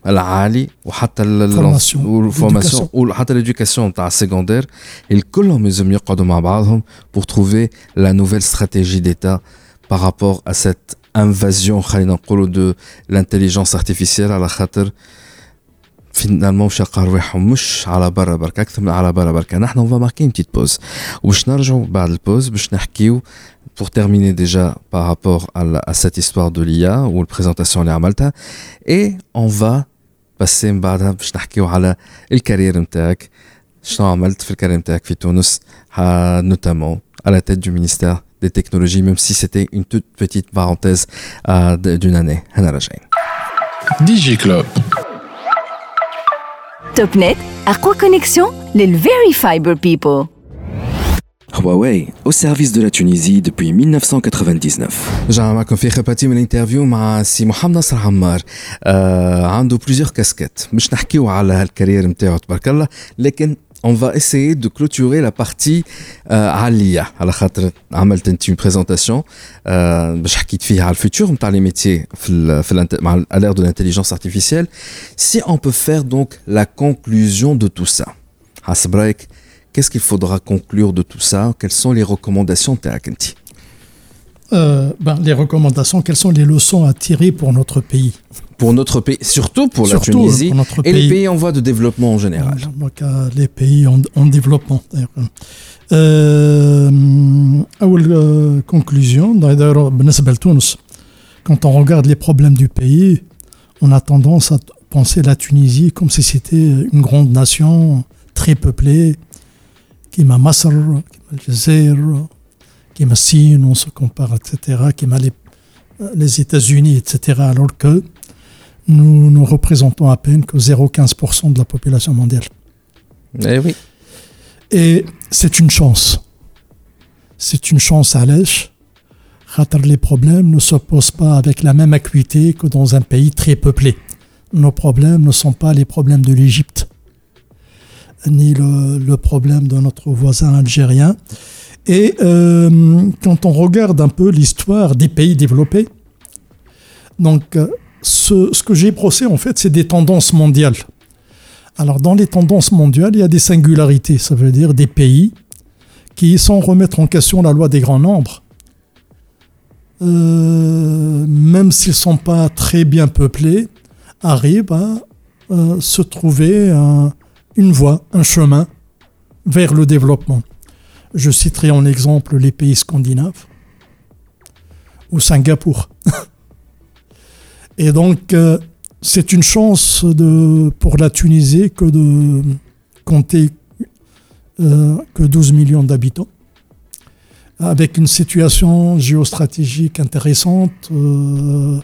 العالي وحتى الفورماسيون وحتى ليدوكاسيون تاع السيكوندير الكلهم لازم يقعدوا مع بعضهم pour trouver la nouvelle stratégie d'État par rapport à cette invasion خلينا نقولوا de l'intelligence artificielle على خاطر finalement مش رواحهم مش على برا برك اكثر من على برا برك نحن اون فا ماركي اون بتيت بوز وباش نرجعوا بعد البوز باش نحكيو pour terminer déjà par rapport à, la, à cette histoire de l'IA ou la présentation de Malta et on va passer بعدها باش نحكيو على الكارير نتاعك شنو عملت في الكارير نتاعك في تونس notamment à la tête du ministère des technologies même si c'était une toute petite parenthèse d'une année هنا راجعين دي Club TopNet أقوى كونيكسيون للفيري فايبر بيبل Huawei, au service de la Tunisie depuis 1999. جا معكم في خباتي من الانترفيو مع سي محمد نصر عمار آه عنده بليزيور كاسكيت مش نحكيو على هالكارير نتاعو تبارك الله لكن on va essayer de clôturer la partie عليا على خاطر عملت انت une présentation باش حكيت فيها على الفيتور نتاع لي ميتيي في في مع à l'ère de l'intelligence artificielle si on peut faire donc la conclusion de tout ça حسب رايك Qu'est-ce qu'il faudra conclure de tout ça? Quelles sont les recommandations Terakenti euh, ben, Les recommandations, quelles sont les leçons à tirer pour notre pays? Pour notre pays, surtout pour la Tunisie et les pays. en voie de développement en général. Euh, les pays en, en développement. Euh, euh, conclusion, quand on regarde les problèmes du pays, on a tendance à penser la Tunisie comme si c'était une grande nation très peuplée, كيما مصر كيما الجزائر كيما الصين on se compare etc كيما les, les États-Unis etc alors que nous nous représentons à peine que 0,15% de la population mondiale. Eh oui. Et c'est une chance. C'est une chance à l'èche. Les problèmes ne s'opposent pas avec la même acuité que dans un pays très peuplé. Nos problèmes ne sont pas les problèmes de l'Égypte ni le, problème de notre voisin algérien. Et euh, quand on regarde un peu l'histoire des pays développés, donc euh, ce, que j'ai brossé en fait, c'est des tendances mondiales. Alors dans les tendances mondiales, il y a des singularités, ça veut dire des pays qui, sans remettre en question la loi des grands nombres, euh, même s'ils ne sont pas très bien peuplés, arrivent à se trouver une voie, un chemin vers le développement. Je citerai en exemple les pays scandinaves ou Singapour. Et donc, euh, c'est une chance pour la Tunisie que de compter euh, que 12 millions d'habitants, avec une situation géostratégique intéressante euh,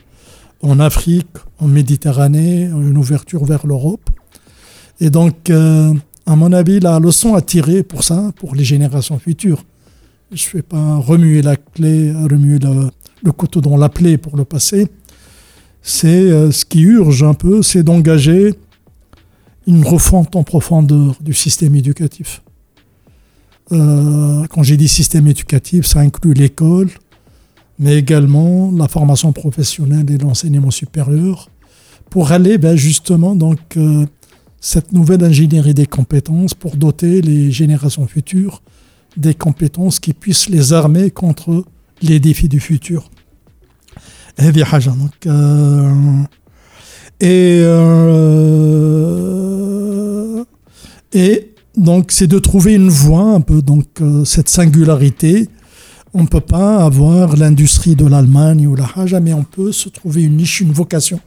en Afrique, en Méditerranée, une ouverture vers l'Europe. Et donc, à mon avis, la leçon à tirer pour ça, pour les générations futures, je ne vais pas remuer la clé, remuer le, le couteau dans la plaie pour le passé, c'est euh, ce qui urge un peu, c'est d'engager une refonte en profondeur du système éducatif. Euh, quand j'ai dit système éducatif, ça inclut l'école, mais également la formation professionnelle et l'enseignement supérieur, pour aller ben, justement donc euh, cette nouvelle ingénierie des compétences pour doter les générations futures des compétences qui puissent les armer contre les défis du futur. هذه حاجه دونك et et donc c'est de trouver une voie un peu donc euh, cette singularité on peut pas avoir l'industrie de l'Allemagne ou la haja mais on peut se trouver une niche une vocation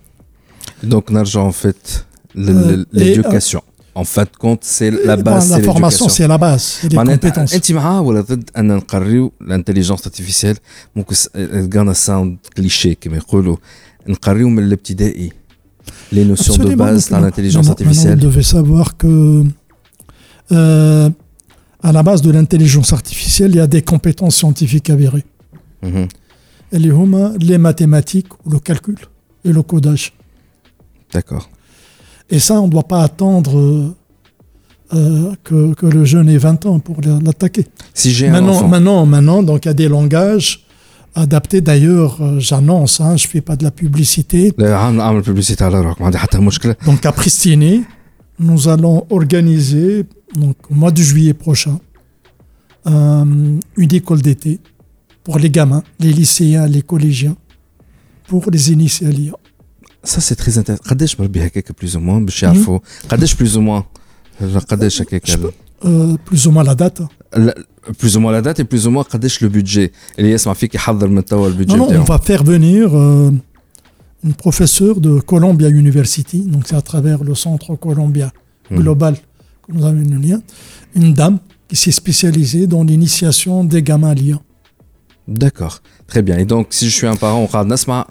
donc l'argent en fait euh, l'éducation en fin de compte, c'est la base. la formation, c'est la base. C'est les compétences. انت معاه ولا ضد ان نقريو الانتليجنس ارتيفيسيال ممكن غانا ساوند كليشي كما يقولوا نقريو من الابتدائي les notions de base dans l'intelligence artificielle. Vous devez savoir que euh, à la base de l'intelligence artificielle, il y a des compétences scientifiques avérées. Mm -hmm. Et les, les mathématiques ou le calcul et le codage. D'accord. Et ça, on ne doit pas attendre euh, euh, que, que, le jeune ait 20 ans pour l'attaquer. Si j'ai maintenant, maintenant, maintenant, donc il y a des langages adaptés. D'ailleurs, euh, j'annonce, hein, je ne fais pas de la publicité. Donc à Pristini, nous allons organiser, donc, au mois de juillet prochain, une école d'été pour les gamins, les lycéens, les collégiens, pour les initier à l'IA. Ça, c'est très intéressant. قداش مربي هكاك plus ou moins باش يعرفوا قداش plus ou moins قداش هكاك plus ou moins la date plus ou moins la date et plus ou moins قداش le budget اللي يسمع فيك يحضر من توا البودجي Non, on va faire venir euh, une professeure de Columbia University, donc c'est à travers le centre Columbia hmm. global que nous avons un lien, une dame qui s'est spécialisée dans l'initiation des gamins à l'IA. D'accord. Très bien. Et donc, si je suis un parent, on va Nasma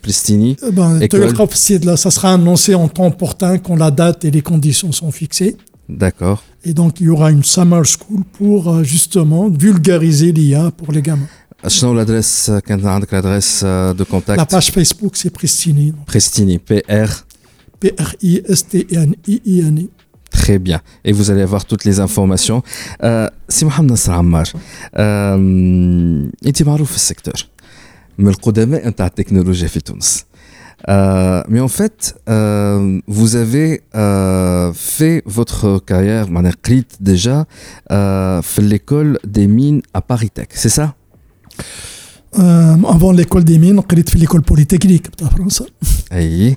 Plistini. Eh ben, ça sera annoncé en temps opportun quand la date et les conditions sont fixées. D'accord. Et donc, il y aura une summer school pour euh, justement vulgariser l'IA pour les gamins. l'adresse l'adresse euh, de contact? La page Facebook, c'est Pristini. Pristini, P-R. P-R-I-S-T-N-I-I-N-I Très bien. Et vous allez avoir toutes les informations. سي محمد نصر عمار انت معروف في السيكتور من القدماء نتاع التكنولوجيا في تونس Euh, mais en fait, euh, vous avez euh, fait votre carrière, قريت déjà euh, في l'école des mines à Paris Tech, c'est ça euh, Avant l'école des mines, قريت في l'école polytechnique de France. Oui.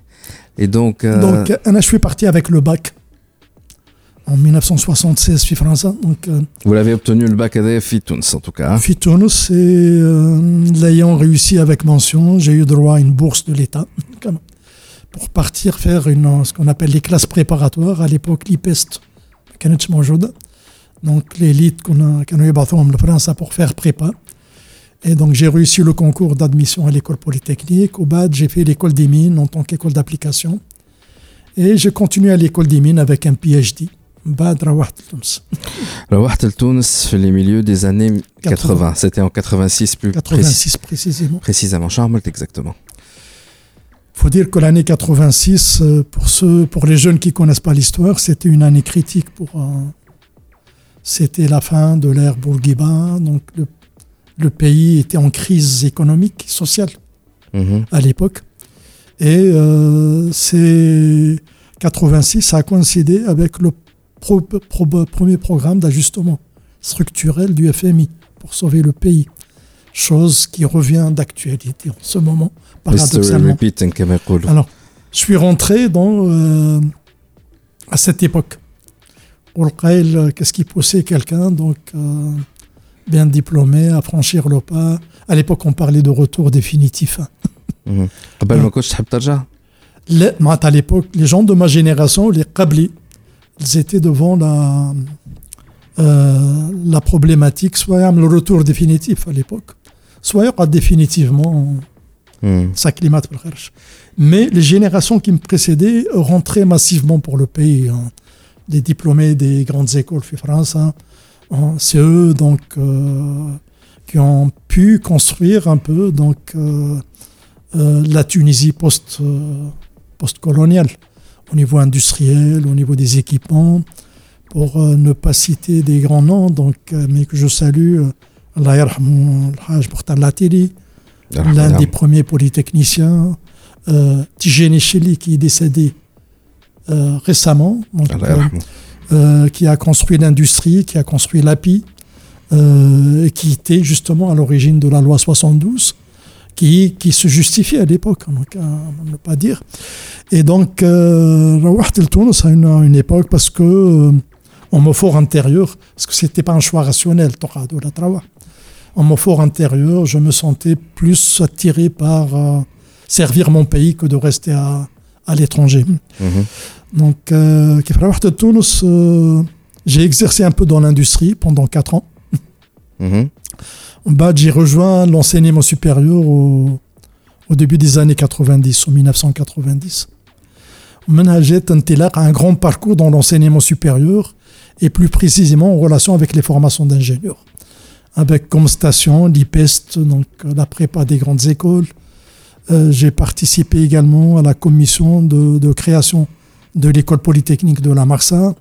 Et donc. Euh... Donc, je suis parti avec le bac en 1976 في فرنسا donc vous l'avez obtenu le bac à في en tout cas في تونس et l'ayant réussi avec mention j'ai eu droit à une bourse de l'État pour partir faire une ce qu'on appelle les classes préparatoires à l'époque l'IPEST كانتش موجوده donc l'élite qu'on كانوا يبعثوهم لفرنسا pour faire prépa et donc j'ai réussi le concours d'admission à l'école polytechnique au BAD j'ai fait l'école des mines en tant qu'école d'application et j'ai continué à l'école des mines avec un PhD بعد روحت لتونس روحت لتونس في les milieux des années 80, c'était en 86 plus 86 précisément précisément شو عملت exactement faut dire que l'année 86 euh, pour ceux pour les jeunes qui connaissent pas l'histoire c'était une année critique pour euh, c'était la fin de l'ère Bourguiba donc le, le, pays était en crise économique sociale mm-hmm. à l'époque et euh, c'est 86 ça a coïncidé avec le premier programme d'ajustement structurel du FMI pour sauver le pays. Chose qui revient d'actualité en ce moment, paradoxalement. Alors, je suis rentré dans, euh, à cette époque. Qu'est-ce qui poussait quelqu'un donc euh, bien diplômé à franchir le pas À l'époque, on parlait de retour définitif. Mhm. à l'époque, les gens de ma génération, les Qabli, ils étaient devant la, euh, la problématique, soit le retour définitif à l'époque, soit définitivement ça climate Mais les générations qui me précédaient rentraient massivement pour le pays. Hein. Les diplômés des grandes écoles de France, hein. Hein, c'est eux donc euh, qui ont pu construire un peu donc euh, la Tunisie post post-coloniale au niveau industriel, au niveau des équipements, pour ne pas citer des grands noms, donc, mais que je salue, Allah yarhamu Hajj Latiri, l'un des premiers polytechniciens, euh, Tijeni qui est décédé euh, récemment, euh, euh, qui a construit l'industrie, qui a construit l'API, euh, qui était justement à l'origine de la loi 72, qui, qui se justifiait à l'époque, on ne peut pas dire. Et donc, euh, a une, une époque parce que en mon fort intérieur, parce que c'était pas un choix rationnel, la Trawa en fort intérieur, je me sentais plus attiré par euh, servir mon pays que de rester à, à l'étranger. Mhm. Donc, euh, euh, j'ai exercé un peu dans l'industrie pendant 4 ans. Mhm. Bah, j'ai rejoint l'enseignement supérieur au, au, début des années 90, en 1990. J'ai un grand parcours dans l'enseignement supérieur et plus précisément en relation avec les formations d'ingénieurs avec comme station l'IPEST, donc la prépa des grandes écoles. Euh, j'ai participé également à la commission de, création de l'école polytechnique de la Marsa.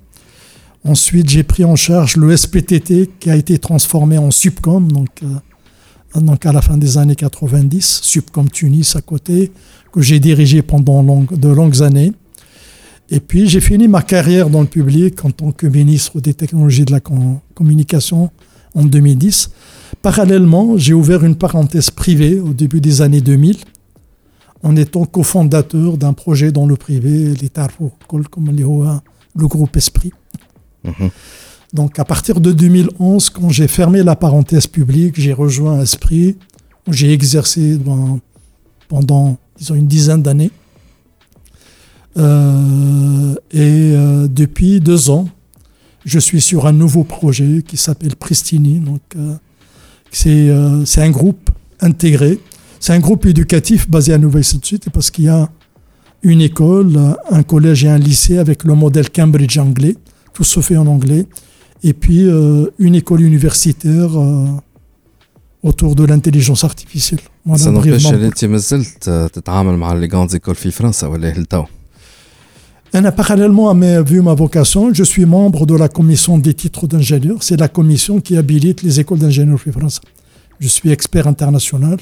Ensuite, j'ai pris en charge le SPTT qui a été transformé en Subcom, donc, euh, donc à la fin des années 90, Subcom Tunis à côté, que j'ai dirigé pendant de longues années. Et puis, j'ai fini ma carrière dans le public en tant que ministre des technologies de la communication en 2010. Parallèlement, j'ai ouvert une parenthèse privée au début des années 2000 en étant cofondateur d'un projet dans le privé, l'État comme le groupe Esprit. Mhm. Donc à partir de 2011, quand j'ai fermé la parenthèse publique, j'ai rejoint Esprit, où j'ai exercé pendant, une dizaine d'années. Euh, et euh, depuis deux ans, je suis sur un nouveau projet qui s'appelle Pristini. Donc, euh, euh, c'est un groupe intégré. C'est un groupe éducatif basé à Nouvelle-Suite parce qu'il y a une école, un collège et un lycée avec le modèle Cambridge anglais. Tout se fait en anglais. Et puis euh, une école universitaire autour de l'intelligence artificielle. Ça n'empêche que les grandes écoles en France parallèlement à mes vues, ma vocation, je suis membre de la commission des titres d'ingénieur. C'est la commission qui habilite les écoles d'ingénieurs en France. Je suis expert international.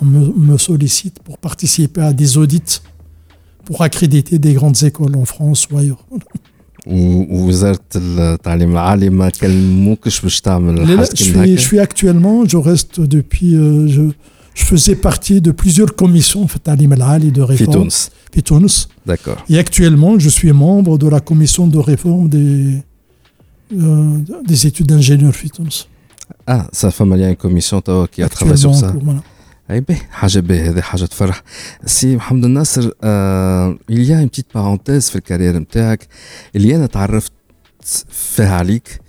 On me, sollicite pour participer à des audits pour accréditer des grandes écoles en France ou ailleurs. Je suis actuellement je reste depuis euh, je, je faisais partie de plusieurs commissions de réforme D'accord. Et actuellement, je suis membre de la commission de réforme des, euh, des études d'ingénieur Fitons. Ah, ça fait mal, a une commission qui a travaillé sur ça. Voilà. Eh bien, si Mohamed Nasser, euh, il y a une petite parenthèse dans la carrière نتاعك اللي أنا تعرفت فيها عليك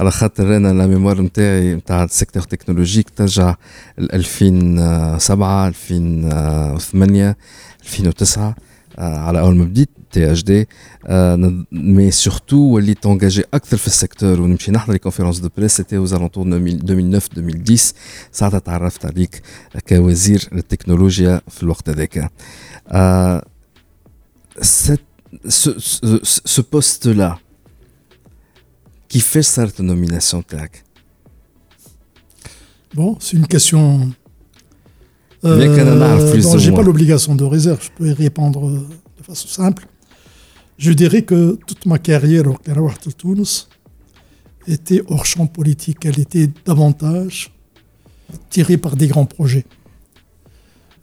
على خاطر أنا لا ميموار نتاعي نتاع السيكتور تكنولوجيك ترجع ل 2007 2008 2009 على اول ما بديت تي اش دي مي سورتو وليت انجاجي اكثر في السيكتور ونمشي نحضر لي كونفيرونس دو بريس سيتي aux alentours 2009 2010 ساعتها تعرفت عليك كوزير التكنولوجيا في الوقت هذاك ce poste-là, qui fait cette nomination تاعك Bon, c'est une question euh, je n'ai pas l'obligation de réserve, je peux y répondre euh, de façon simple. Je dirais que toute ma carrière au Tunis était hors champ politique. Elle était davantage tirée par des grands projets.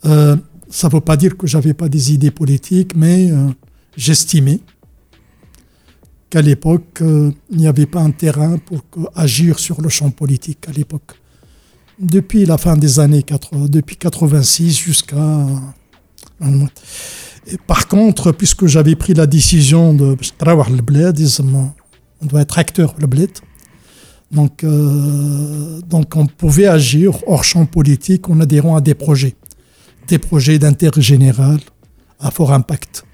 Euh, ça ne veut pas dire que j'avais pas des idées politiques, mais j'estimais qu'à l'époque, euh, il n'y avait pas un terrain pour agir sur le champ politique à l'époque. Depuis la fin des années 80, depuis 86 jusqu'à. Par contre, puisque j'avais pris la décision de on doit être acteur le bled, donc, euh, donc on pouvait agir hors champ politique en adhérant à des projets, des projets d'intérêt général à fort impact.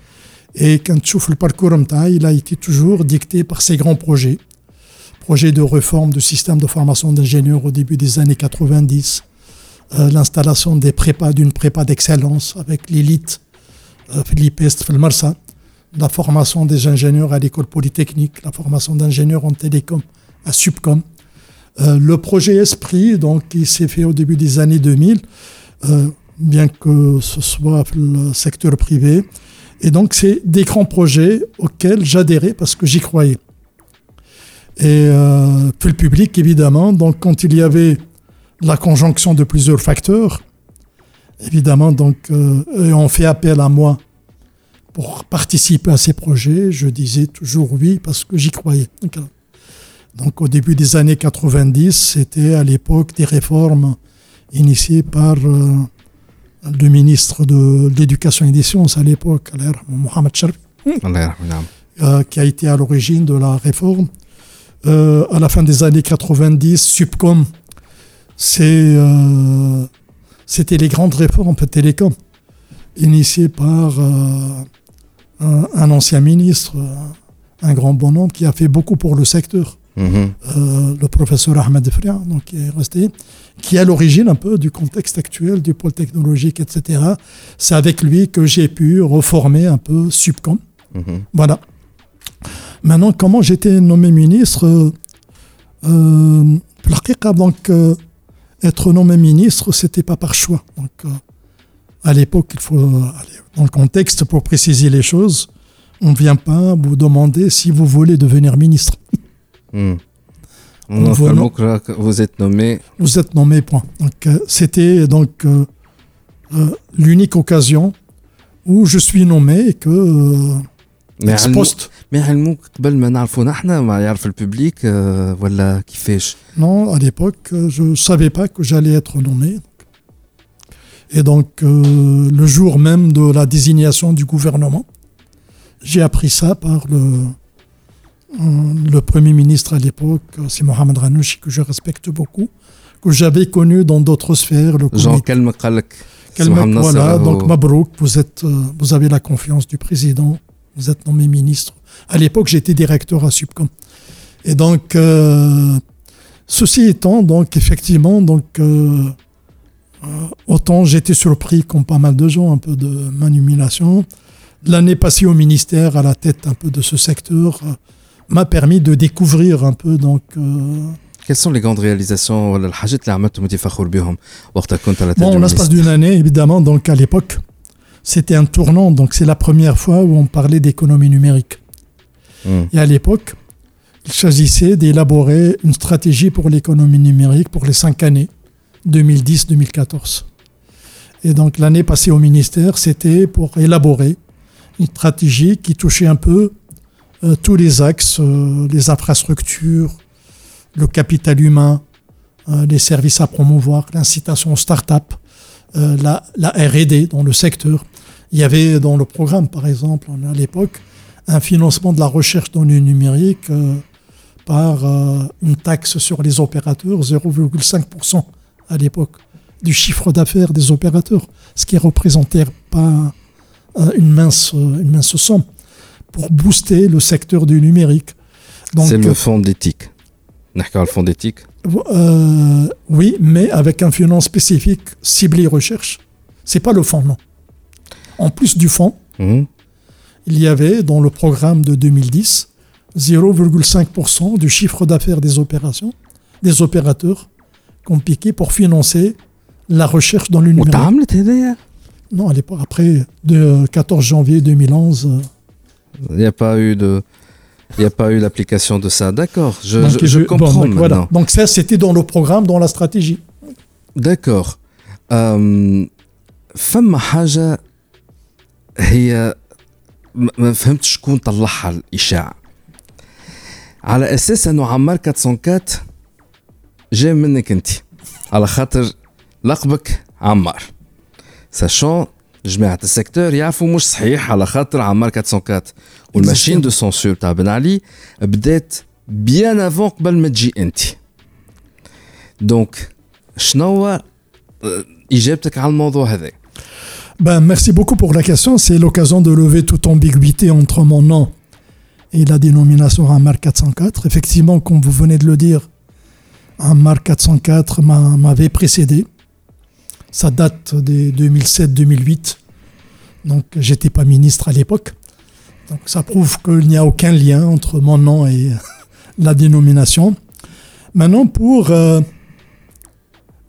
Et quand tu le parcours il a été toujours dicté par ces grands projets. Projets de réforme du système de formation d'ingénieurs au début des années 90, euh, l'installation des prépas, d'une prépa d'excellence avec l'élite euh, Philippe Est, Marsa, la formation des ingénieurs à l'école polytechnique, la formation d'ingénieurs en télécom à Subcom. Euh, le projet Esprit, donc, qui s'est fait au début des années 2000, bien que ce soit le secteur privé, et donc, c'est des grands projets auxquels j'adhérais parce que j'y croyais. Et euh, le public, évidemment. Donc, quand il y avait la conjonction de plusieurs facteurs, évidemment, donc, euh, on fait appel à moi pour participer à ces projets. Je disais toujours oui parce que j'y croyais. Donc, au début des années 90, c'était à l'époque des réformes initiées par euh, le ministre de l'Éducation et des Sciences à l'époque, Mohamed Sharif, euh, qui a été à l'origine de la réforme. Euh, à la fin des années 90, Subcom, euh, c'était les grandes réformes de télécom, initiées par un, ancien ministre, un grand bonhomme qui a fait beaucoup pour le secteur. Mhm. le professeur Ahmed Fria, donc qui est resté, qui est à l'origine un peu du contexte actuel du pôle technologique, etc. C'est avec lui que j'ai pu reformer un peu Subcom. Mhm. Voilà. Maintenant, comment j'étais nommé ministre euh, euh donc, euh, être nommé ministre, c'était pas par choix. Donc, euh, à l'époque, il faut, dans le contexte, pour préciser les choses, on ne vient pas vous demander si vous voulez devenir ministre. Hmm vous êtes nommé. Vous êtes nommé, point. Donc, euh, c'était donc euh, l'unique occasion où je suis nommé et que ex poste. Mais علموك قبل ما نعرفونا احنا ما يعرف الببليك ولا كيفاش Non, à l'époque, je ne savais pas que j'allais être nommé. Et donc, le jour même de la désignation du gouvernement, j'ai appris ça par le, le Premier ministre à l'époque, c'est Mohamed Ranouchi, que je respecte beaucoup, que j'avais connu dans d'autres sphères. Le Jean Kalm Voilà, donc Mabrouk, vous, êtes, euh, vous avez la confiance du président, vous êtes nommé ministre. À l'époque, j'étais directeur à Subcom. Et donc, euh, ceci étant, donc effectivement, donc, euh, autant j'étais surpris, comme pas mal de gens, un peu de. L'année passée au ministère, à la tête un peu de ce secteur, m'a permis de découvrir un peu donc euh, quelles sont les grandes réalisations bon, en l'espace d'une année évidemment donc à l'époque c'était un tournant donc c'est la première fois où on parlait d'économie numérique hmm. et à l'époque il s'agissait d'élaborer une stratégie pour l'économie numérique pour les cinq années 2010-2014 et donc l'année passée au ministère c'était pour élaborer une stratégie qui touchait un peu euh, tous les axes, euh, les infrastructures, le capital humain, euh, les services à promouvoir, l'incitation aux start-up, la, la R&D dans le secteur. Il y avait dans le programme, par exemple, à l'époque, un financement de la recherche dans le numérique par une taxe sur les opérateurs, 0,5% à l'époque, du chiffre d'affaires des opérateurs, ce qui représentait pas une mince, une mince somme pour booster le secteur du numérique. C'est le fonds d'éthique. Le fonds d'éthique euh, Oui, mais avec un finance spécifique ciblé recherche. C'est pas le fonds, non. En plus du fonds, mhm. il y avait dans le programme de 2010 0,5% du chiffre d'affaires des opérations, des opérateurs qu'on piqué pour financer la recherche dans le numérique. Non, à l'époque, après, le 14 janvier 2011, il n'y a pas eu de. Il n'y a pas eu l'application de ça. D'accord, je, je, je, comprends donc, Voilà. Donc ça, c'était dans le programme, dans la stratégie. D'accord. فما حاجة هي ما فهمتش شكون طلعها الإشاعة. على أساس أنه عمار 404 جاي منك أنت. على خاطر لقبك عمار. ساشون جماعة السيكتور يعرفوا مش صحيح على خاطر عمار 404 والماشين دو سونسور تاع بن علي بدات بيان افون قبل ما تجي أنت. دونك شنو إجابتك على الموضوع هذا Ben, merci beaucoup pour la question. C'est l'occasion de lever toute ambiguïté entre mon nom et la dénomination Ammar 404. Effectivement, comme vous venez de le dire, Ammar 404 m'avait précédé. Ça date de 2007-2008. Donc, j'étais pas ministre à l'époque. Donc, ça prouve qu'il n'y a aucun lien entre mon nom et la dénomination. Maintenant, pour euh,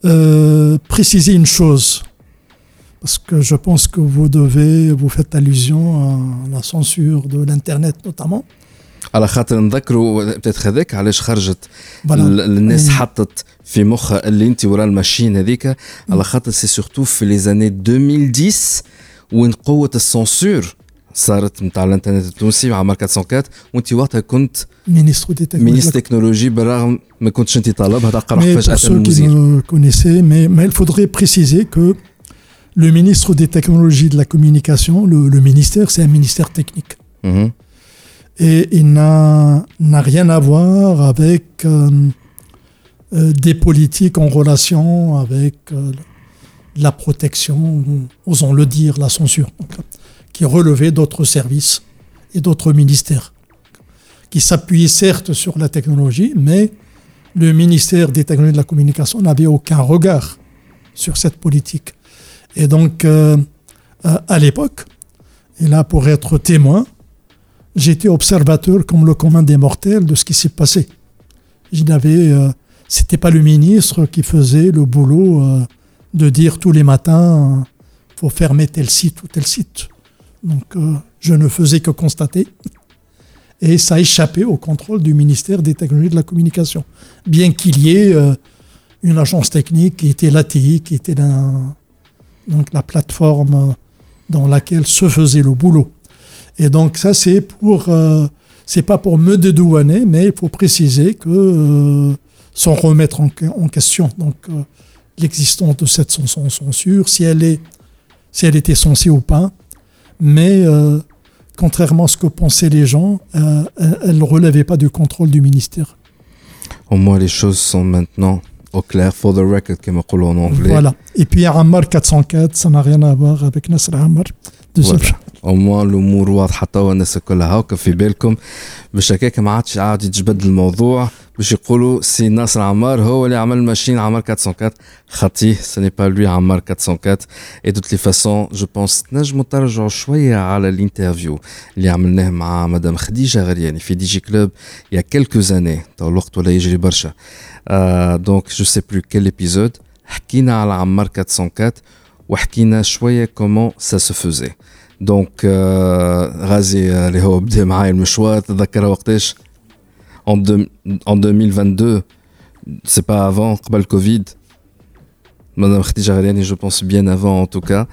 euh, préciser une chose, parce que je pense que vous devez, vous faites allusion à la censure de l'Internet notamment. على خاطر نذكروا بتات هذاك علاش خرجت الناس حطت في مخها اللي انت ورا الماشين هذيك على خاطر سي سورتو في لي زاني 2010 وين قوه السونسور صارت نتاع الانترنت التونسي مع ماركة 404 وانت وقتها كنت ministre des technologies. ministre تكنولوجي بالرغم ما كنتش انت طالبها تقرا Mais فجاه pour ceux qui المزير me connaissaient, mais, mais il faudrait préciser que le ministre des Technologies de la Communication, le, ministère, c'est un ministère technique. Mhm. Et il n'a rien à voir avec euh, euh, des politiques en relation avec euh, la protection, osons le dire, la censure, qui relevait d'autres services et d'autres ministères, qui s'appuyaient certes sur la technologie, mais le ministère des Technologies de la Communication n'avait aucun regard sur cette politique. Et donc, euh, à l'époque, et là pour être témoin, j'étais observateur comme le commun des mortels de ce qui s'est passé. Je n'avais, euh, c'était pas le ministre qui faisait le boulot euh, de dire tous les matins, euh, faut fermer tel site ou tel site. Donc, je ne faisais que constater. Et ça échappait au contrôle du ministère des technologies de la communication. Bien qu'il y ait une agence technique qui était l'ATI, qui était la, donc la plateforme dans laquelle se faisait le boulot. Et donc ça c'est pour euh, c'est pas pour me dédouaner, mais il faut préciser que euh, sans remettre en, question donc euh, l'existence de cette cen- cen- censure, si elle est si elle était censée ou pas, mais contrairement à ce que pensaient les gens, elle ne relevait pas du contrôle du ministère. Au moins les choses sont maintenant au clair for the record comme on dit en anglais. Voilà. Et puis Ammar 404, ça n'a rien à voir avec Nasr Ammar. Au moins الأمور واضحه توا الناس الكل هاكا في بالكم باش هكاك ما عادش عاد يتجبد الموضوع باش يقولوا سي ناصر عمار هو اللي عمل ماشين عمار 404 خطيه سي با لوي عمار 404 اي دوت لي فاسون جو بونس نجموا ترجعوا شوية على الانترفيو اللي عملناه مع مدام خديجة غرياني في دي جي كلوب يا كيلكو زاني تو الوقت ولا يجري برشا آه دونك جو سي بلو كيل ابيزود حكينا على عمار 404 وحكينا شويه كومون سا سو فوزي دونك آه، غازي آه، اللي هو بدا معايا المشوار تذكرها وقتاش en, deux- en 2022 c'est pas avant قبل كوفيد Madame Khadija Ghariani, je pense bien avant en tout cas.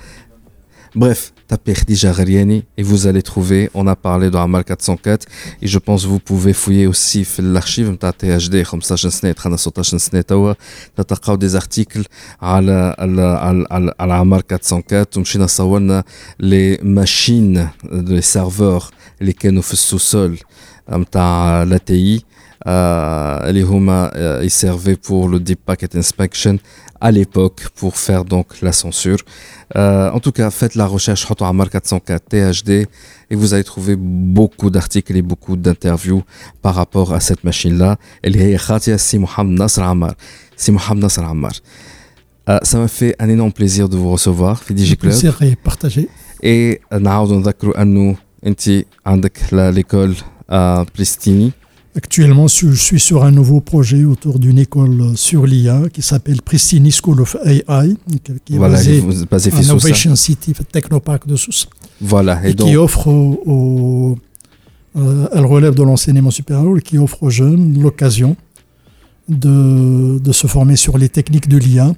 Bref, tapez Khadija Ghariani et vous allez trouver. On a parlé de Amal 404 et je pense que vous pouvez fouiller aussi في l'archive نتاع THD 15 سنة دخلنا 16 سنة توا تلقاو des articles على على على, على, على عمار 404 ومشينا صورنا les machines les serveurs اللي كانوا في السوسول نتاع لا تي اللي هما euh, ils servaient pour le deep packet inspection à l'époque pour faire donc la censure. Euh, en tout cas, faites la recherche Hoto Amar 404 THD et vous allez trouver beaucoup d'articles et beaucoup d'interviews par rapport à cette machine-là. Elle est Khatia Simouham Nasr Ammar. Simouham Nasr Ammar. Euh, ça m'a fait un énorme plaisir de vous recevoir, Fidji Club. Plaisir et partagé. Et nous avons rappelé que tu as l'école à Pristini. Actuellement, je suis sur un nouveau projet autour d'une école sur l'IA qui s'appelle Pristini School of AI, qui est voilà, basée, à Innovation City, Technopark de Sousse, Voilà, et, donc... qui offre aux, euh, elle relève de l'enseignement supérieur et qui offre aux jeunes l'occasion de, de, se former sur les techniques de l'IA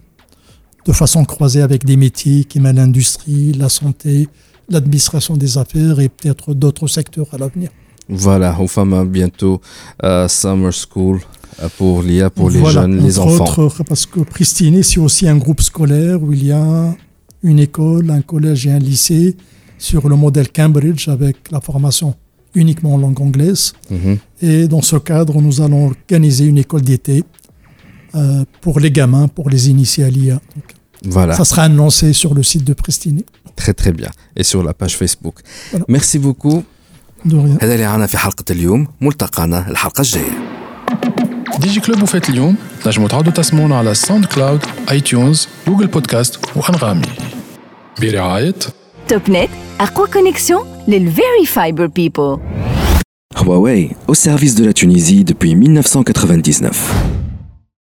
de façon croisée avec des métiers qui mènent l'industrie, la santé, l'administration des affaires et peut-être d'autres secteurs à l'avenir. Voilà, au femme bientôt euh, Summer School euh, pour l'IA, pour les jeunes, les enfants. Autres, parce que Pristine, c'est aussi un groupe scolaire où il y a une école, un collège et un lycée sur le modèle Cambridge avec la formation uniquement en langue anglaise. Mhm. Et dans ce cadre, nous allons organiser une école d'été euh, pour les gamins, pour les initiés à l'IA. Voilà. Ça sera annoncé sur le site de Pristine. Très très bien. Et sur la page Facebook. Voilà. Merci beaucoup. هذا اللي عنا في حلقة اليوم. ملتقانا الحلقة الجاية. دي جي كلوب وفات اليوم. نجموا تعودوا تسمونا على ساوند كلاود اي تيونز جوجل بودكاست وأنغامي. برعاية توب نت أقوى كونيكسيون للفيري فايبر بيبل Huawei, au service de la Tunisie depuis 1999.